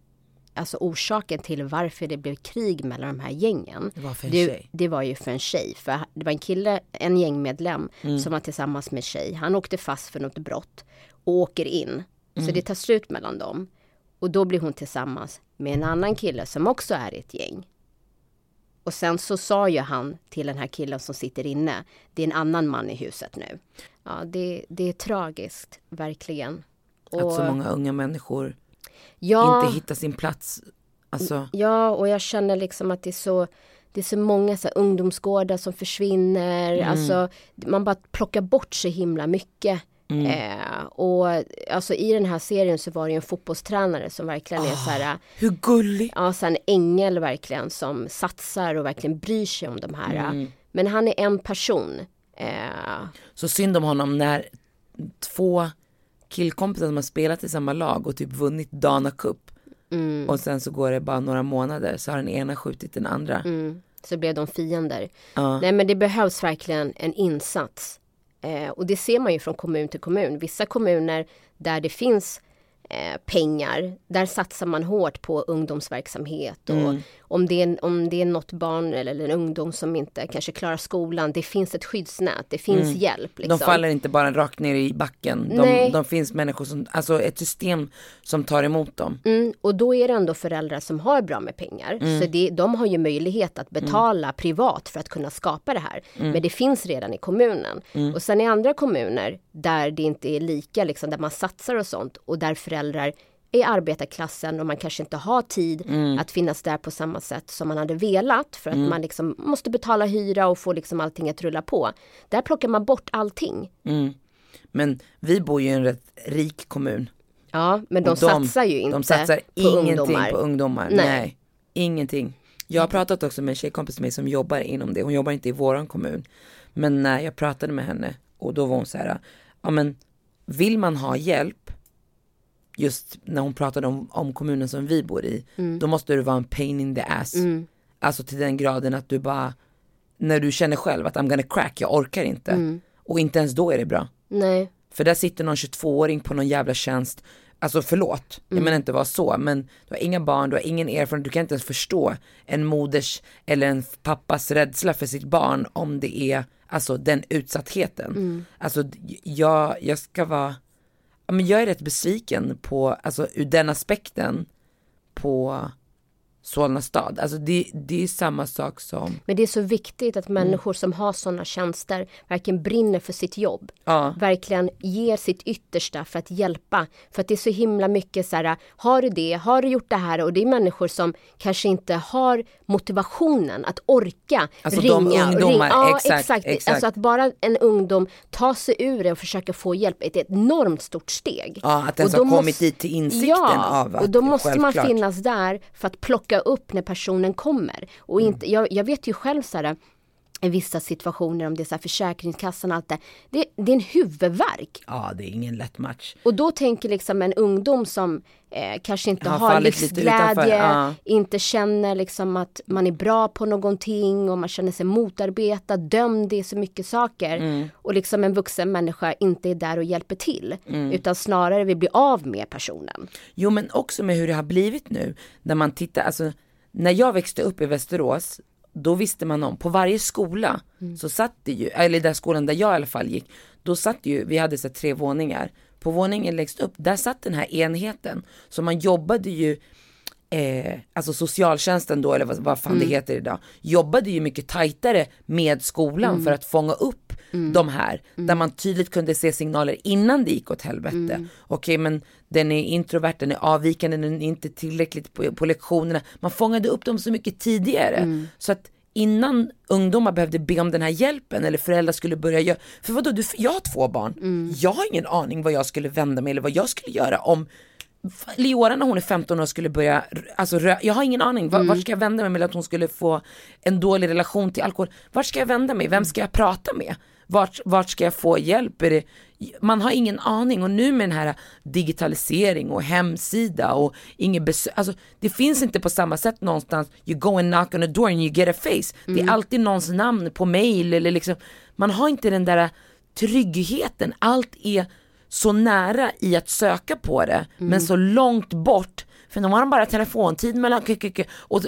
Alltså orsaken till varför det blev krig mellan de här gängen. Det var för en det, tjej. det var ju för en tjej. För det var en kille, en gängmedlem Mm. som var tillsammans med tjej. Han åkte fast för något brott och åker in. Mm. Så det tar slut mellan dem. Och då blir hon tillsammans med en annan kille som också är i ett gäng. Och sen så sa ju han till den här killen som sitter inne. Det är en annan man i huset nu. Ja, det, det är tragiskt, verkligen. Att så många unga människor ja, inte hittar sin plats. Alltså, Ja, och jag känner liksom att det är så det är så många så här, ungdomsgårdar som försvinner. Mm. Alltså, man bara plockar bort så himla mycket. Mm. Eh, och alltså i den här serien så var det ju en fotbollstränare som verkligen är så här, hur gullig. ja, så en ängel verkligen som satsar och verkligen bryr sig om de här. Mm. Men han är en person. Eh, Så synd om honom när två killkompisar som har spelat i samma lag och typ vunnit Dana Cup. Mm. Och sen så går det bara några månader så har den ena skjutit den andra. så blev de fiender. Ja. Nej men det behövs verkligen en insats. Eh, och det ser man ju från kommun till kommun. Vissa kommuner där det finns eh, pengar, där satsar man hårt på ungdomsverksamhet. Och Mm. Om, det är, om det är något barn eller, eller en ungdom som inte kanske klarar skolan, det finns ett skyddsnät, det finns hjälp. Liksom. Mm. De faller inte bara rakt ner i backen. Nej. De, de finns människor som, alltså ett system som tar emot dem. Mm, och då är det ändå föräldrar som har bra med pengar. Mm. Så det, de har ju möjlighet att betala privat för att kunna skapa det här. Mm. Men det finns redan i kommunen. Och sen i andra kommuner där det inte är lika, liksom, där man satsar och sånt och där föräldrar är arbetarklassen och man kanske inte har tid Mm. att finnas där på samma sätt som man hade velat för att man liksom måste betala hyra och få liksom allting att rulla på. Där plockar man bort allting. Men vi bor ju i en rätt rik kommun. Ja, men de, Och satsar ju inte De satsar på ingenting ungdomar. på ungdomar. Nej. Nej. ingenting. Jag har pratat också med en tjejkompis med mig som jobbar inom det. Hon jobbar inte i våran kommun. Men när jag pratade med henne och då var hon så här, ja men vill man ha hjälp, just när hon pratade om, om kommunen som vi bor i, då måste du vara en pain in the ass. Alltså till den graden att du bara, när du känner själv att I'm gonna crack, jag orkar inte. Och inte ens då är det bra. Nej. För där sitter någon 22-åring på någon jävla tjänst, alltså förlåt, jag menar inte vara så, men du har inga barn, du har ingen erfarenhet, du kan inte ens förstå en moders eller en pappas rädsla för sitt barn om det är, alltså den utsattheten. Alltså jag, jag ska vara, men jag är rätt besviken på, alltså ur den aspekten på Solna stad. Alltså det, det är samma sak som, Men det är så viktigt att människor som har sådana tjänster verkligen brinner för sitt jobb. Ja. Verkligen ger sitt yttersta för att hjälpa. För att det är så himla mycket så här, har du det, har du gjort det här? Och det är människor som kanske inte har motivationen att orka Alltså ringa. de och ungdomar, Ja, exakt, exakt. exakt. Alltså att bara en ungdom tar sig ur det och försöker få hjälp, är ett enormt stort steg. Ja, att ens Och då ha kommit dit till insikten ja, av att och då måste man självklart. finnas där för att plocka upp när personen kommer. Och Mm. inte, jag, jag vet ju själv så här vissa situationer om det är så här Försäkringskassan och allt det, det. Det är en huvudvärk. ja det är ingen lätt match. Och då tänker liksom en ungdom som eh, kanske inte Har har livsglädje, ja. inte känner liksom att man är bra på någonting och man känner sig motarbetad, dömd i så mycket saker. Mm. Och liksom en vuxen människa inte är där och hjälper till. Mm. Utan snarare vill bli av med personen. Jo men också med hur det har blivit nu. När man tittar, alltså när jag växte upp i Västerås, då visste man om, på varje skola så satt det ju, eller den skolan där jag i alla fall gick, då satt ju, vi hade så tre våningar. På våningen längst upp, där satt den här enheten. Så man jobbade ju eh, alltså socialtjänsten då, eller vad, vad fan det heter idag, jobbade ju mycket tajtare med skolan för att fånga upp de här, där man tydligt kunde se signaler innan det gick åt helvete. Okej, men den är introvert, den är avvikande, den är inte tillräckligt på, på lektionerna. Man fångade upp dem så mycket tidigare. Så att innan ungdomar behövde be om den här hjälpen eller föräldrar skulle börja göra, för vadå, du, jag har två barn, jag har ingen aning vad jag skulle vända mig eller vad jag skulle göra om Leora när hon är 15 år skulle börja, alltså rö- jag har ingen aning, vart, vart ska jag vända mig med att hon skulle få en dålig relation till alkohol? Vart ska jag vända mig? Vem ska jag prata med? Vart, vart ska jag få hjälp? Det, man har ingen aning och nu med den här digitalisering och hemsida och inget besök, alltså det finns inte på samma sätt någonstans, you go and knock on a door and you get a face. Det är alltid någons namn på mail eller liksom, man har inte den där tryggheten, allt är så nära i att söka på det men så långt bort för nu har de bara telefontid mellan och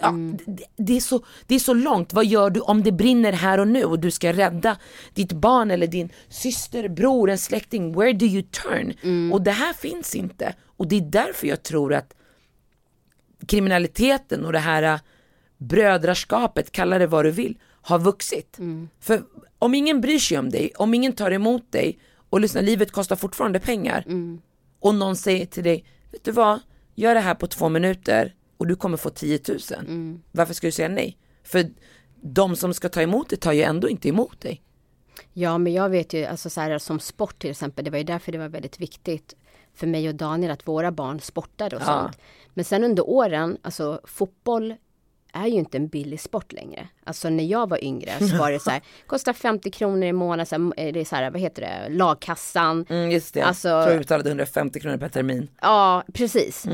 ja, det, det, är så, det är så långt, vad gör du om det brinner här och nu och du ska rädda ditt barn eller din syster, bror, en släkting, where do you turn? Och det här finns inte. Och det är därför jag tror att kriminaliteten och det här äh, brödraskapet, kalla det vad du vill, har vuxit. För om ingen bryr sig om dig, om ingen tar emot dig och lyssna, livet kostar fortfarande pengar och någon säger till dig, vet du vad, gör det här på två minuter och du kommer få 10 000. Varför ska du säga nej? För de som ska ta emot dig tar ju ändå inte emot dig. Ja, men jag vet ju, alltså så här, som sport till exempel, det var ju därför det var väldigt viktigt för mig och Daniel att våra barn sportade och Ja. sånt. Men sen under åren, alltså fotboll är ju inte en billig sport längre. Alltså när jag var yngre så var det så här, (laughs) kostar 50 kronor i månaden, så här, det är så här, vad heter det, lagkassan. Mm, just det, Alltså- jag tror jag betalade 150 kronor per termin. Ja, precis.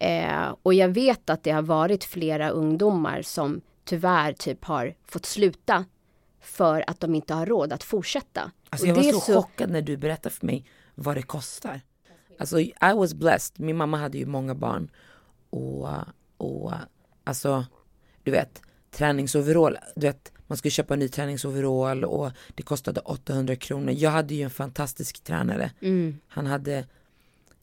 Eh, och jag vet att det har varit flera ungdomar som tyvärr typ har fått sluta för att de inte har råd att fortsätta. Alltså jag var så, är chockad när du berättade för mig vad det kostar. Alltså I was blessed, min mamma hade ju många barn och, och alltså du vet träningsoverall, du vet man skulle köpa en ny träningsoverall och det kostade 800 kronor. Jag hade ju en fantastisk tränare. Han hade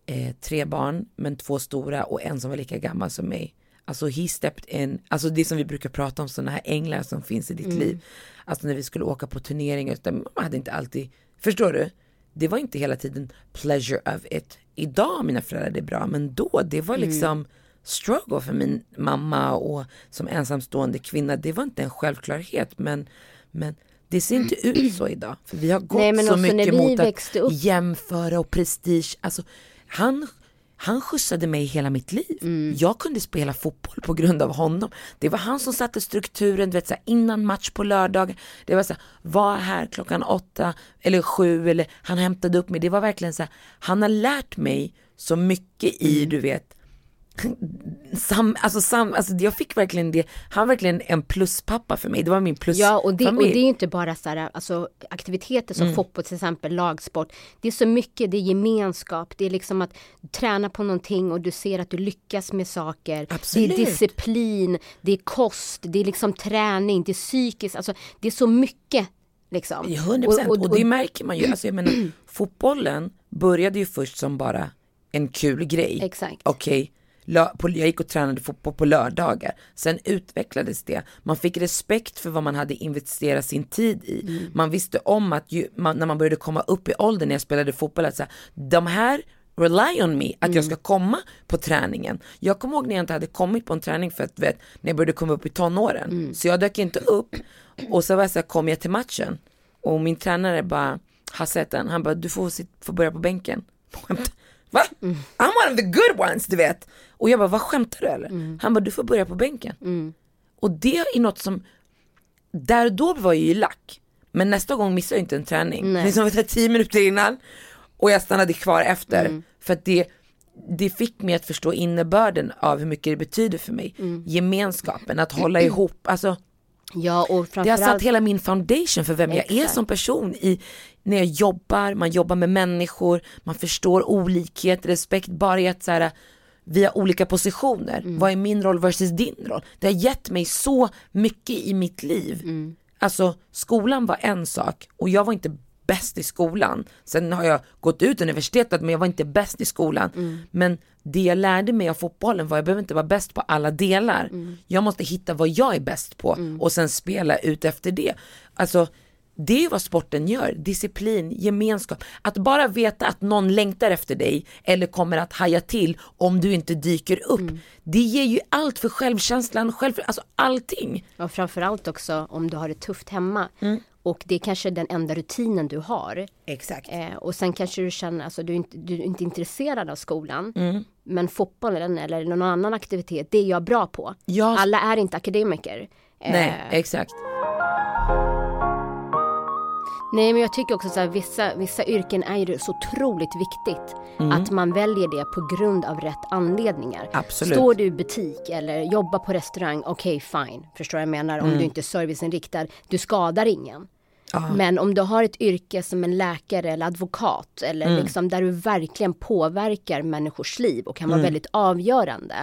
eh, tre barn men två stora och en som var lika gammal som mig. Alltså he stepped in, alltså det som vi brukar prata om sådana här änglar som finns i ditt liv. Alltså när vi skulle åka på turneringar, mamma hade inte alltid, förstår du? Det var inte hela tiden pleasure of it. Idag mina föräldrar det är bra men då det var liksom struggle för min mamma och som ensamstående kvinna. Det var inte en självklarhet men, men det ser inte ut så idag. För vi har gått Nej, så mycket mot att upp- jämföra och prestige. Alltså, han, han skjutsade mig hela mitt liv. Mm. Jag kunde spela fotboll på grund av honom. Det var han som satte strukturen, du vet, så här, innan match på lördag. Det var så här, var här klockan åtta eller sju eller han hämtade upp mig. Det var verkligen så här, han har lärt mig så mycket i, Mm. du vet, sam, alltså, sam, alltså jag fick verkligen det, han var verkligen en pluspappa för mig, det var min plusfamilj. Ja, och det, och det är inte bara så här, alltså, aktiviteter Mm. som fotboll till exempel, lagsport. Det är så mycket, det är gemenskap, det är liksom att träna på någonting och du ser att du lyckas med saker. Absolut. Det är disciplin, det är kost, det är liksom träning, det är psykiskt, alltså det är så mycket. Liksom. Ja, 100 procent. Och, det märker man ju. Alltså, jag menar, (clears throat) fotbollen började ju först som bara en kul grej. Exakt. Okej, på, jag gick och tränade fotboll på lördagar. Sen utvecklades det. Man fick respekt för vad man hade investerat sin tid i. Man visste om att ju, man, när man började komma upp i åldern när jag spelade fotboll, att så här, de här rely on me, att jag ska komma på träningen. Jag kommer ihåg när jag inte hade kommit på en träning för att vet, när jag började komma upp i tonåren. Så jag dök inte upp och så var jag så här, kom jag till matchen och min tränare bara, Hassetten, han bara, du får, sit, får börja på bänken. (laughs) Va? I'm one of the good ones, du vet. Och jag bara, vad skämtar du eller? Han bara, du får börja på bänken. Och det är något som, där och då var jag ju lack. Men nästa gång missar jag inte en träning. Nej. Det är som att jag tio minuter innan och jag stannade kvar efter. För att det, det fick mig att förstå innebörden av hur mycket det betyder för mig. Gemenskapen, att hålla ihop. Alltså, Ja och det har framförallt. satt hela min foundation för vem jag är Exakt. som person i när jag jobbar, man jobbar med människor, man förstår olikhet, respekt bara i att så här, vi har olika positioner. Mm. Vad är min roll versus din roll? Det har gett mig så mycket i mitt liv. Mm. Alltså skolan var en sak och jag var inte bäst i skolan. Sen har jag gått ut universitetet men jag var inte bäst i skolan. Mm. Men det jag lärde mig av fotbollen var att jag behöver inte vara bäst på alla delar. Mm. Jag måste hitta vad jag är bäst på och sen spela ut efter det. Alltså det är vad sporten gör, disciplin, gemenskap. Att bara veta att någon längtar efter dig eller kommer att haja till om du inte dyker upp. Mm. Det ger ju allt för självkänslan, själv, alltså allting. Och framförallt också om du har det tufft hemma. Och det är kanske den enda rutinen du har. Exakt. Eh, och sen kanske du känner, alltså du är inte, du är inte intresserad av skolan. Mm. Men fotbollen eller någon annan aktivitet, det är jag bra på. Ja. Alla är inte akademiker. Eh, Nej, exakt. Nej men jag tycker också så här, vissa, vissa yrken är ju så otroligt viktigt. Mm. Att man väljer det på grund av rätt anledningar. Absolut. Står du i butik eller jobbar på restaurang, okej fine. Förstår vad jag menar? Mm. Om du inte är serviceinriktad, du skadar ingen. Men om du har ett yrke som en läkare eller advokat eller Mm. liksom där du verkligen påverkar människors liv och kan Mm. vara väldigt avgörande.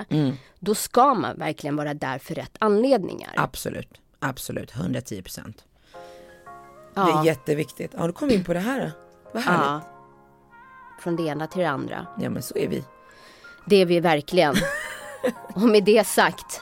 Då ska man verkligen vara där för rätt anledningar. Absolut, absolut, 110 procent. Det Ja. är jätteviktigt. Ja, då kom vi in på det här. Vad härligt. Ja. Från det ena till det andra. Ja, men så är vi. Det är vi verkligen. (laughs) Och med det sagt,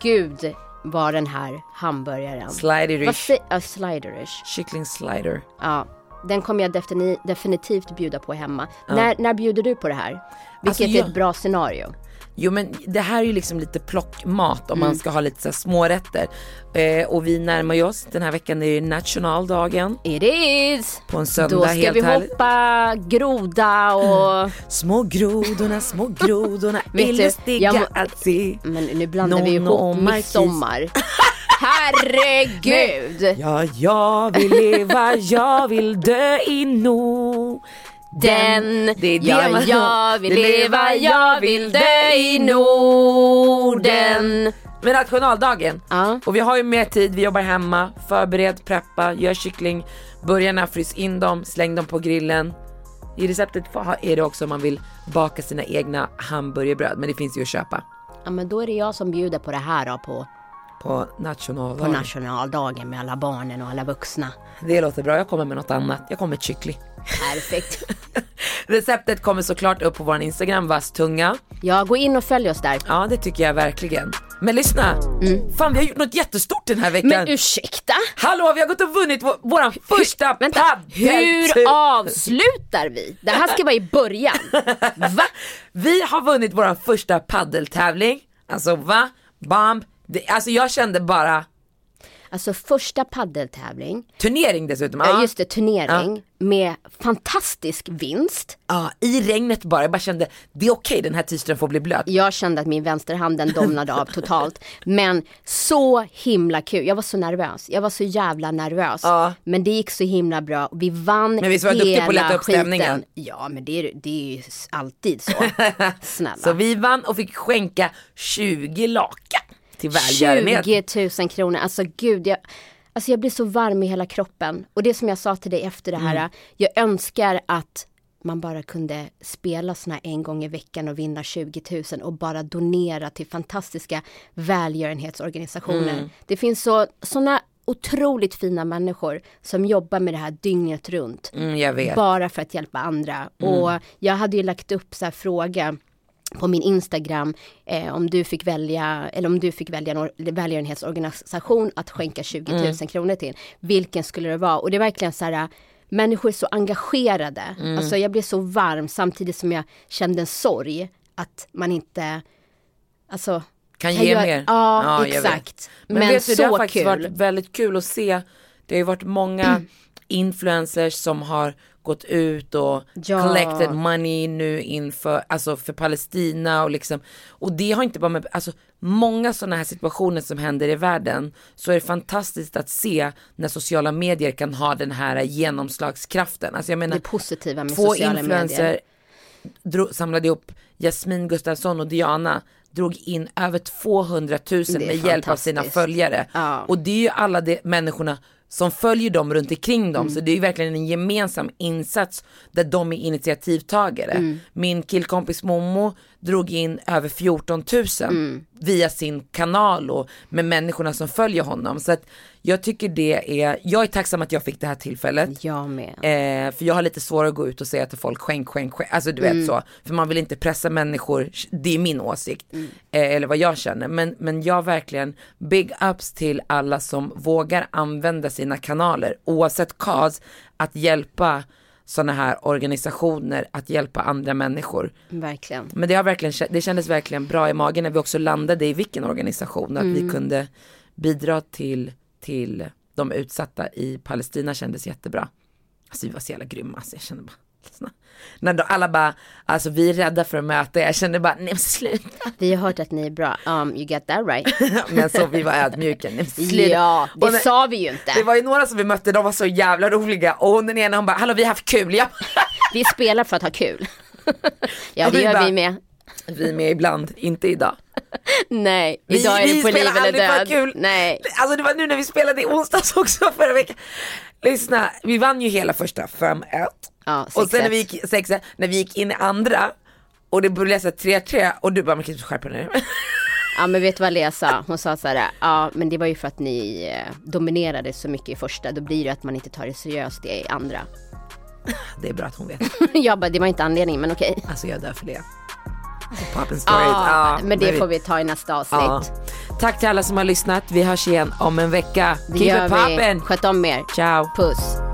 Gud var den här hamburgaren. Sliderish, ja, sliderish. kyckling slider. Ja, den kommer jag defini- definitivt bjuda på hemma. När, när bjuder du på det här? Vilket Alltså, är jag- ett bra scenario. Jo men det här är ju liksom lite plockmat om man ska ha lite så smårätter. Eh, och vi närmar ju oss, den här veckan är det nationaldagen. It is! På en söndag, Då ska helt vi härligt. hoppa groda och... Små grodorna, små grodorna (laughs) Vet är du, lustiga jag må- att se. Men nu blandar vi Nono ihop midsommar. (laughs) Herregud! Ja, jag vill leva, jag vill dö i Norden. Den, det är det ja, man- jag vill leva, jag vill dö i Norden. Med nationaldagen. Ja. Och vi har ju mer tid, vi jobbar hemma, förbered, preppa, gör kyckling, börjarna frys in dem, släng dem på grillen. I receptet är det också om man vill baka sina egna hamburgerbröd, men det finns ju att köpa Ja men då är det jag som bjuder på det här då på, på på nationaldagen. nationaldagen med alla barnen och alla vuxna. det låter bra, jag kommer med något annat. Jag kommer med kyckling. Perfekt. (laughs) Receptet kommer såklart upp på vår Instagram, vass tunga. Ja, gå in och följ oss där. Ja, det tycker jag verkligen. Men lyssna, fan vi har gjort något jättestort den här veckan. Men ursäkta? Hallå, vi har gått och vunnit vår, våran första Vänta, paddeltur. hur avslutar vi? Det här ska vara i början. (laughs) Va? Vi har vunnit vår första paddeltävling. Alltså va? Bam. Det, alltså jag kände bara, Alltså första paddeltävling, turnering dessutom. ja. Ja, just det, turnering med fantastisk vinst. ja, I regnet bara, jag bara kände det är okej den här t-shirten får bli blöt. Jag kände att min vänsterhand den domnade av totalt. Men så himla kul. Jag var så nervös. Jag var så jävla nervös. Ja. Men det gick så himla bra. Vi vann Men visst var hela duktig på att lätta upp stämningen? Ja men det är, det är ju alltid så. (laughs) Snälla. Så vi vann och fick skänka 20 laka till välgörenhet. 20 000 kronor. Alltså gud, jag, alltså jag blir så varm i hela kroppen. Och det som jag sa till dig efter det här, jag önskar att man bara kunde spela såna en gång i veckan och vinna 20 000 och bara donera till fantastiska välgörenhetsorganisationer. Det finns så, såna otroligt fina människor som jobbar med det här dygnet runt. Mm. Bara för att hjälpa andra. Och jag hade ju lagt upp så här fråga på min Instagram eh, om du fick välja eller om du fick välja en välgörenhetsorganisation att skänka 20 000 mm. kronor till. Vilken skulle det vara? Och det är verkligen så här människor är så engagerade. Mm. Alltså jag blev så varm samtidigt som jag kände en sorg att man inte, alltså kan, ge jag, mer. Ja, ja exakt. Men, Men vet du, det har faktiskt kul. varit väldigt kul att se. Det har ju varit många (clears throat) influencers som har gått ut och ja. collected money nu inför, alltså för Palestina och liksom, och det har inte bara med, alltså många sådana här situationer som händer i världen så är det fantastiskt att se när sociala medier kan ha den här genomslagskraften. Alltså jag menar, det positiva med två sociala influencer medier. Drog, samlade ihop Jasmin Gustafsson och Diana drog in över 200 000 med hjälp av sina följare. Ja. Och det är ju alla de människorna som följer dem runt omkring dem. Mm. Så det är ju verkligen en gemensam insats där de är initiativtagare. Mm. Min killkompis Momo drog in över 14 000 mm. via sin kanal och med människorna som följer honom. Så att jag tycker det är, jag är tacksam att jag fick det här tillfället. Jag med. Eh, för jag har lite svårare att gå ut och säga till folk skänk, skänk, skänk. Alltså du vet mm. så. För man vill inte pressa människor, det är min åsikt. Mm. Eh, eller vad jag känner. Men, men jag verkligen, big ups till alla som vågar använda sina kanaler oavsett cause att hjälpa sådana här organisationer att hjälpa andra människor. Verkligen. Men det, har verkligen, det kändes verkligen bra i magen när vi också landade i vilken organisation, att mm. vi kunde bidra till, till de utsatta i Palestina kändes jättebra. Alltså vi var så jävla grymma, alltså jag kände bara när då alla bara, alltså vi är rädda för att möta jag kände bara, nej sluta. Vi har hört att ni är bra, um, you get that right. (laughs) men så vi var ödmjuka, nej sluta. Ja, det när, sa vi ju inte. Det var ju några som vi mötte, de var så jävla roliga och den ena hon bara, hallå vi har haft kul. Jag... (laughs) vi spelar för att ha kul. ja det gör bara, vi med. Vi är med ibland, inte idag. Nej, idag vi, är det på liv eller död. Kul. Nej. Alltså det var nu när vi spelade i onsdags (laughs) också förra veckan. Lyssna, vi vann ju hela första 5-1. Ja, och sen när vi gick, sex, när vi gick in i andra och det läsa 3-3 och du bara, men kan du skärpa nu? (laughs) Ja men vet du vad Lea sa? Hon sa så här, ja men det var ju för att ni eh, dominerade så mycket i första, då blir det att man inte tar det seriöst i andra. Det är bra att hon vet. (laughs) jag bara, det var inte anledningen men okej. Alltså jag dör för det. Poppin stories. Ja, men det får vi ta i nästa avsnitt. Tack till alla som har lyssnat. Vi hörs igen om en vecka. Det Keep it poppin'. Sköt om er. Ciao. Puss.